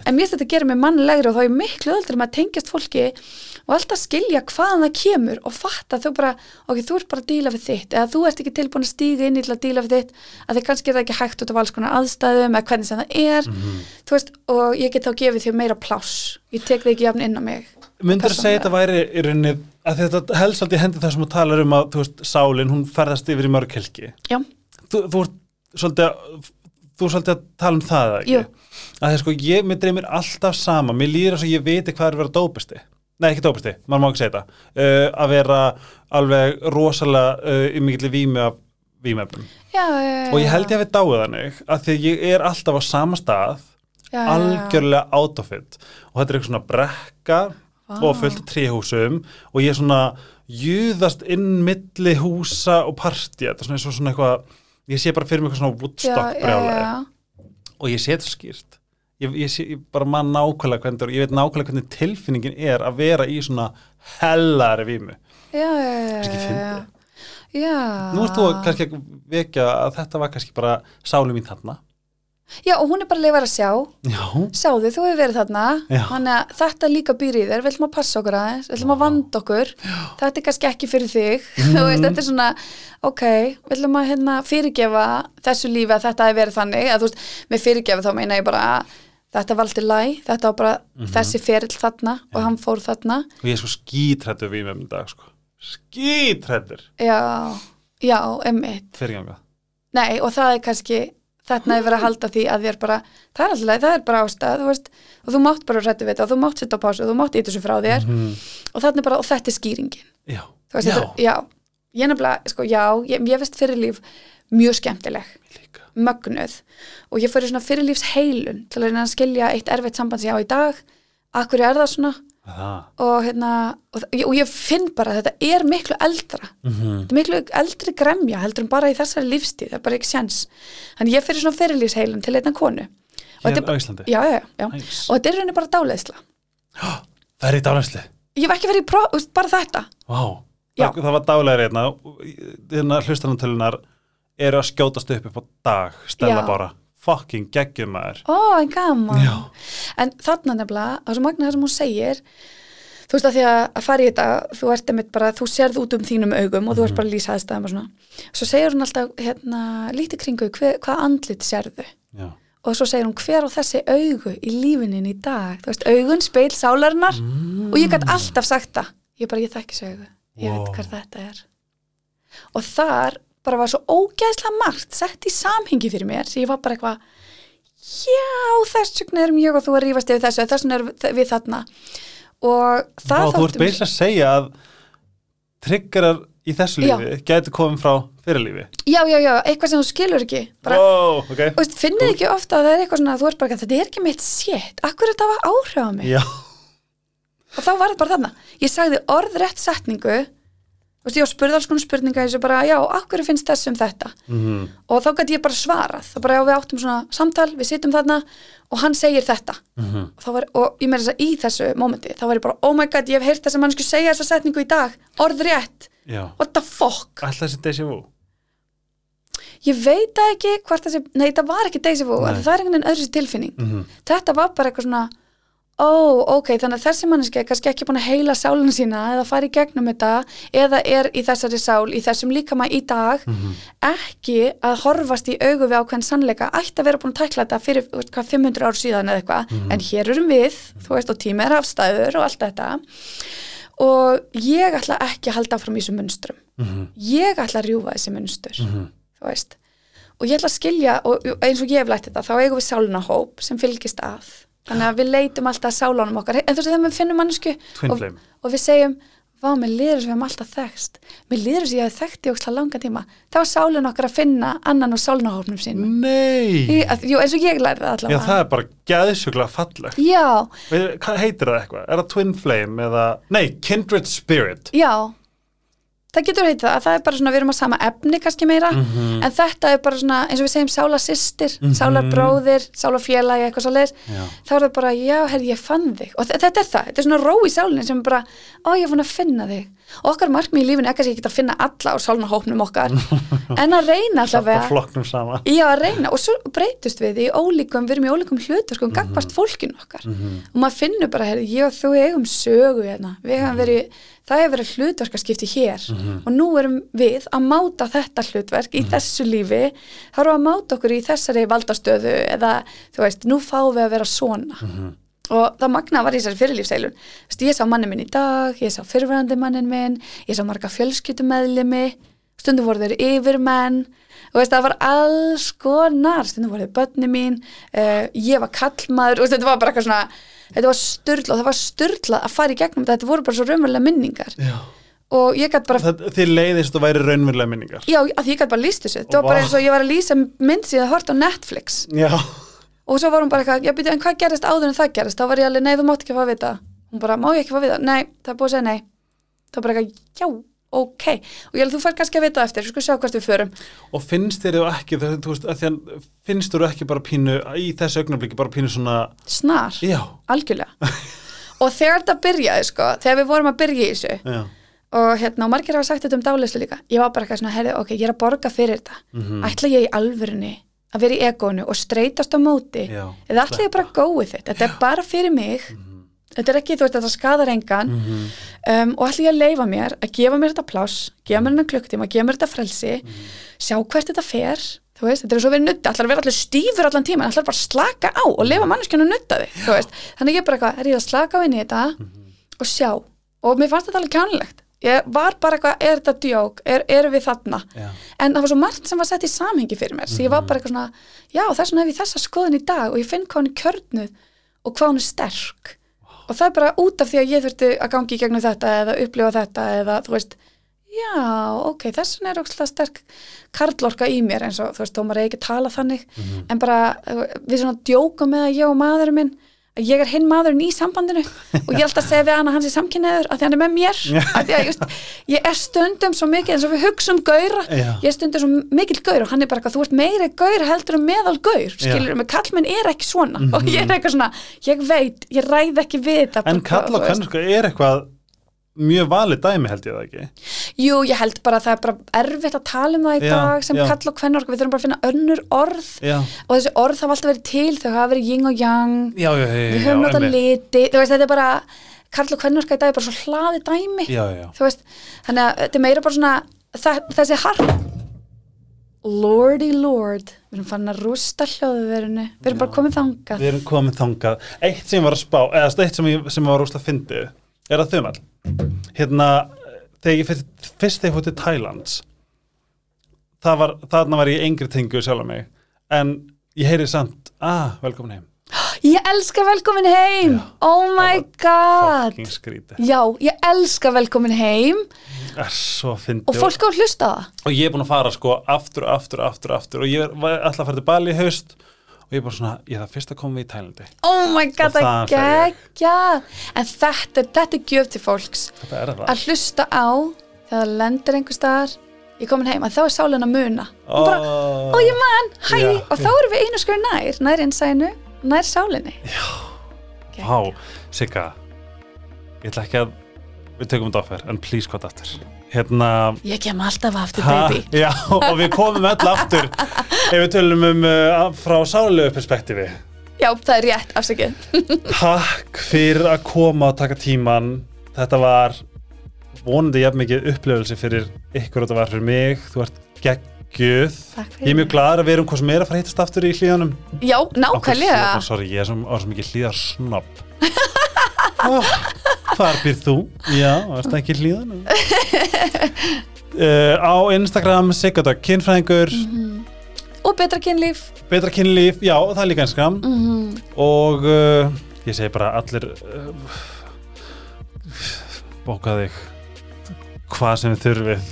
En mér finnst þetta að gera mig mannlegri og þá er miklu öllur um að tengjast fólki og alltaf skilja hvaðan það kemur og fatta þú bara, ok, þú ert bara að díla við þitt eða þú ert ekki tilbúin að stíga inn í til að díla við þitt að því kannski er það ekki hægt út af alls konar aðstæðum eða hvernig sem það er. Þú veist, og ég get þá gefið þér meira pláss. Ég tek þig ekki jafn inn á mig. Myndur þú segja þetta væri í rauninni að þetta helst svolítið hendi það sem þú talar um að veist, sálin, hún ferðast yfir í mörg helgi. Já, þú, þú ert svolítið að þú ert svolítið að tala um það ekki? Jú. að það er sko, ég, mér dreymir alltaf sama. Mér líður þess að ég viti hvað er að vera dópisti nei, ekki dópisti, maður má ekki segja þetta uh, að vera alveg rosalega uh, í mikill vími af vímefnum já, já, já, og ég held ég að við dáið þannig að því ég er alltaf á sama stað já, algjörlega out of it. Og þetta er eitthvað svona brekka Vá. og fullt tríhúsum og ég er svona júðast inn milli húsa og partí. Þetta er svona, og svona eitthvað ég sé bara fyrir mig eitthvað svona Woodstock já. og ég sé þetta skýrt ég, ég, sé, ég bara mann nákvæmlega hvernig er, ég veit nákvæmlega hvernig tilfinningin er að vera í svona hellari vímu. Já, já, já, já, nú ert þú kannski að vekja að þetta var kannski bara sáli mín þarna. Já, og hún er bara að leifa að sjá. Já, Sjáðu, þú hefur verið þarna. Þannig að þetta líka býr í þér, við ætlum að passa okkur aðeins. Við ætlum að vanda okkur. Þetta er kannski ekki fyrir þig. Þú veist, þetta er svona, ok við ætlum að hérna, fyrirgefa þessu lífi að þetta hefur verið þannig, að veist með fyrirgefa þá meina ég bara að þetta var alltaf læg, þetta var bara þessi ferill þarna og hann fór þarna. Og ég er svo skítrættur vímum í dag sko. skítrættur já, já, emmitt fyrirganga Nei, og það er kannski þarna er verið að halda því að þér bara það er alltaf, það er bara ástæð, þú veist og þú mátt bara rættu við þetta og þú mátt setja á pásu og þú mátt íta þessu frá þér. Og þarna er bara, og þetta er skýringin. Já, veist, já, þetta, já, ég nefnilega, sko, já ég, ég veist fyrirlíf mjög skemmtileg. Mögnuð. Og ég fyrir svona fyrirlífs heilun til að reyna að skilja eitt erfitt samband sem ég á í dag. Akkur er það svona? Og hérna, og, og ég finn bara að þetta er miklu eldra. Mm þetta er miklu eldri gremja heldur en bara í þessari lífstíð, það er bara ekki sjans þannig ég fyrir svona fyrirlífsheilum til einna konu. Og hér á Íslandi? Já, já, já, Nice. og þetta er rauninni bara dáleiðsla. Það er í dálæsli ég hef ekki verið í pró, þú veist, bara þetta. Vá, Já. það, var daglega reyna hérna hlustanantölunar eru að skjótast upp upp á dag stella Já. bara, fucking geggjum maður. Ó, en gaman. Já. en þarna nefnilega, það er svo magna það sem hún segir þú veist að því að, að fara í þetta þú ert einmitt bara, þú sérð út um þínum augum og þú ert bara að lýsa aðstæðum og svona. Svo segir hún alltaf, hérna, lítið kringu hver, hvað andlit sérðu? Já. og svo segir hún hver á þessi augu í lífinin í dag, þú veist, augun, speil, sálarinnar. Og ég gæti alltaf sagt það. Ég bara, ég þekki þessi augu, ég Wow. veit hver þetta er. Og þar bara var svo ógæðslega margt sett í samhengi fyrir mér, sem ég var bara eitthvað já, þess vegna erum ég og þú að rífast yfir þessu, þess vegna erum við þarna. Og Vá, það þú ert beins að segja að triggerar í þessu lífi gæti komið frá fyrirlífi. Já, já, já, eitthvað sem þú skilur ekki bara, Wow, ok. Og finnið ekki ofta að það er eitthvað svona, þú ert bara, þetta er ekki mitt sétt, akkur þetta var áhrif á mig? Já, og þá var þetta bara þarna. Ég sagði orðrétt setningu þú veist, ég spurði alls konar spurninga eins og bara, já, akkur finnst þess um þetta? Mm og þá gæti ég bara svarað. Þá bara, já, við áttum svona samtal, við sittum þarna og hann segir þetta. -hmm. og, var, og ég meira þess að í þessu mómenti þá var ég bara, oh my god, ég hef heyrt þess að mannsku segja þessa setningu í dag, orðrétt Já, what the fuck, alltaf þessi déjà vu? Ég veit ekki hvort þessi, nei, það var ekki Daisy Nei. það er einhvern veginn öðru sér tilfinning. Mm þetta var bara eitthvað svona ó, ok, þannig að þessi manneski er kannski ekki búin að heila sálinu sína eða fara í gegnum þetta eða er í þessari sál, í þessum líkama í dag ekki að horfast í augu við ákveðin sannleika. Ætti að vera búin að tækla þetta fyrir veist, hvað, 500 ár síðan eða eitthvað. En hér erum við, þú veist, og tími er afstæður og allt þetta. Og ég ætla ekki að halda áfram í þessum munstrum. Ég ætla að rjúfa þessi munstur þú veist. Og ég ætla að skilja, og eins og ég hef lært þetta þá eigum við sálunahóp sem fylgist að þannig að við leitum alltaf sálunum okkar. En þú veist þegar við finnum mannsku og, og við segjum vá, mér líður þess að við hefum alltaf þekkst. Mér líður þess að ég hef þekkt í óksla langan tíma. Þá er sálun okkar að finna annan úr sálunahópnum sín Nei, að, jú, eins og ég lærði það já allavega það er bara gæðsjúklega fallegt. Já, Hvað heitir það eitthvað? Er það Twin Flame eða, nei, Kindred Spirit? Já það getur heitið það, það er bara svona við erum á sama efni kannski meira, Mhm. en þetta er bara svona eins og við segjum sálasystir, sálarbróðir sálarfélagi, eitthvað svo leiðis þá er það bara, já, herri, ég fann þig. Og þe- þetta er það, þetta er svona ró í sálinni sem bara, ó, ég er fann að finna þig okkar markmið í lífinu er kannski ekki að finna alla á sálnahópnum okkar en að reyna allavega Já, að reyna og svo breytust við í ólíkum, við erum í ólíkum hlutur sko, gagvart fólkinu okkar. Og maður finnur bara, herri, ég og þú eigum sögu hérna, við hefum verið það hefur verið hlutverkaskipti hér. Og nú erum við að máta þetta hlutverk í þessu lífi, þá erum við að máta okkur í þessari valdastöðu eða þú veist, nú fáum við að vera svona og það magna var í þessari fyrirlífseilun veist, ég sá mannin minn í dag, ég sá fyrirverandi mannin minn, ég sá marga fjölskyttumeðlimi stundum voru þeir yfirmenn. Og veist, það var alls konar. Stundum voru þeir börni mín uh, ég var kallmaður og þetta var bara eitthvað svona þetta var styrla og það var styrla að fara í gegnum þetta, voru bara svo raunverulega minningar. Já. og ég gæti bara Það, Þið leiðist að væri raunverulega minningar. Já, að ég gæti bara lýst þessu. Þetta var bara eins og ég var að lýsa mynd síðan að horta á Netflix. Já, og svo var hún bara eitthvað, já byrju, en hvað gerist áður en það gerist þá var ég alveg, nei þú mátt ekki fá að vita. Hún bara, má ég ekki fá að vita, nei, það er búið að segja nei. Þá bara eitthvað, já, ok. Og ég held þú fær kannski að vita eftir, sko sjá hvert við förum. Og finnst þér þú ekki þú, þú veist, að því að finnst þér ekki bara pínu í þessu augnabliki bara pínu svona snar, Já, algjörlega. Og þegar þetta byrjaði, sko, þegar við vorum að byrja í þessu já, og hérna, og margir hafa sagt þetta um dálislu líka ég var bara eitthvað svona, herri, ok, ég er að borga fyrir þetta. Mhm. ætla ég í alvörunni að vera í egónu og streytast á móti Já, eða ég bara að gói þitt. Þetta er bara fyrir mig. Þetta er ekki, þú veist, þetta skadar engan. Um, og ætla ég að leifa mér að gefa mér þetta pláss, gefa mér þetta klukktíma gefa mér þetta frelsi, sjá hvert þetta fer þú veist, þetta er svo verið nutti ætla að vera allir stífur allan tíma, ætla bara að slaka á og lifa manneskjana að nutta þig, þú veist. Þannig ég bara eitthvað, er ég að slaka á inn í þetta og sjá, og mér fannst þetta alveg kjánulegt ég var bara eitthvað, er þetta djók? Er, erum við þarna? Já, en það var svo margt sem var sett í samhengi fyrir mér. Svo ég var bara eitthvað svona, já þess vegna hef ég þessa skoðun í dag og ég finn hvað hún er kjörnuð og hvað hún er sterk. Og það er bara út af því að ég þurfti að gangi í gegnum þetta eða upplifa þetta eða þú veist, já, ok þess vegna er ókslega sterk karlorka í mér eins og þú veist, þó maður er ekki að tala þannig. En bara uh, við svona djókum með að ég og maðurinn minn að ég er hinn maðurinn í sambandinu og ég er alltaf að segja við hann að hans er samkynneður að því hann er með mér. Að just, ég er stundum svo mikið eins og við hugsa um gauðra ég er stundum svo mikill gaur og hann er bara eitthvað þú ert meiri gaur heldur um meðal gaur skilur með kallmenn er ekki svona. Og ég er eitthvað svona, ég veit, ég ræð ekki við þetta En kall og kannski er eitthvað mjög valið dæmi held ég það ekki. Jú, ég held bara að það er bara erfitt að tala um það í Já, dag sem já. kall og kvennorka, við þurfum bara að finna önnur orð. Já, og þessi orð hafa alltaf verið til, þau hafa verið yin og yang. Já, já, já, við höfum notað liti, þú veist, þetta er bara Karl og kvennorska í dag er bara svo hlaði dæmi. Já, já, þú veist, þannig að þetta er meira bara svona það, þessi harp. Lordy Lord. Við erum fann að rústa hljóðverinu. Við erum bara komið þangað. Við erum komið þangað. Eitt sem ég var að spá, eða eitt sem ég, sem var rúslega fyndið er að þumal Hérna, þegar ég fyrst, fyrst þegar ég Thailands það var, þarna var ég yngri tengu sjálf mig en ég heyri samt, ah, velkomin heim. Ég elska velkomin heim! Já. oh my god! já, ég elska velkomin heim. Og fólk á að hlusta það? Og ég er búin að fara sko aftur, aftur, aftur, aftur. Og ég var alltaf að fara til Bali haust og ég er bara svona, ég þarf fyrst að koma við í Tælandi. Oh my god, Og það geggja en þetta, þetta er gjöf til fólks. Þetta er það. Að hlusta á þegar það lendir einhver staðar. Ég komin heim, að þá er sálinn að muna. Og bara, ó ég man, hæ. Já, og þá erum við einu skoður nær, nær innsæðinu nær sálinni. Vá, Sigga. Ég ætla ekki að við tökum þetta áfer, en please hvað aftur Hérna ég kem alltaf aftur ha, baby. Já, og við komum öll aftur. Ef við tölum um uh, frá sálegu perspektífi Já, það er rétt, afsakið. Takk fyrir að koma og taka tíman Þetta var vonandi jafn mikið upplöfelse fyrir ykkur og þetta var fyrir mig. Þú ert geggjuð. Takk Ég er mjög gladur að við erum hvað sem er að fara að hittast aftur í hlíðanum Já, nákvæmlega. Sorry, ég er svo, mikið hlíðar snopp oh, Hvar býr þú? Já, varst ekki í hlíðanum uh, Á Instagram Sigurdag kynfræðingur. Og betra kynlíf. Betra kynlíf, já, það er líka Instagram. Mm og uh, ég segi bara allir uh, bóka þig hvað sem þurfið.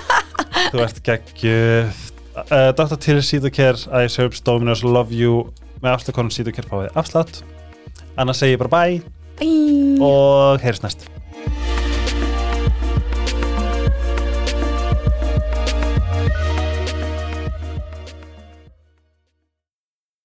Þú ert geggjuð. Uh, Dr. Till Sítokær Ice Herbs Dominos Love You. Með afslukonum Sítokær fáið afslátt. Annars segi ég bara bye Bye. Og heyrðs næst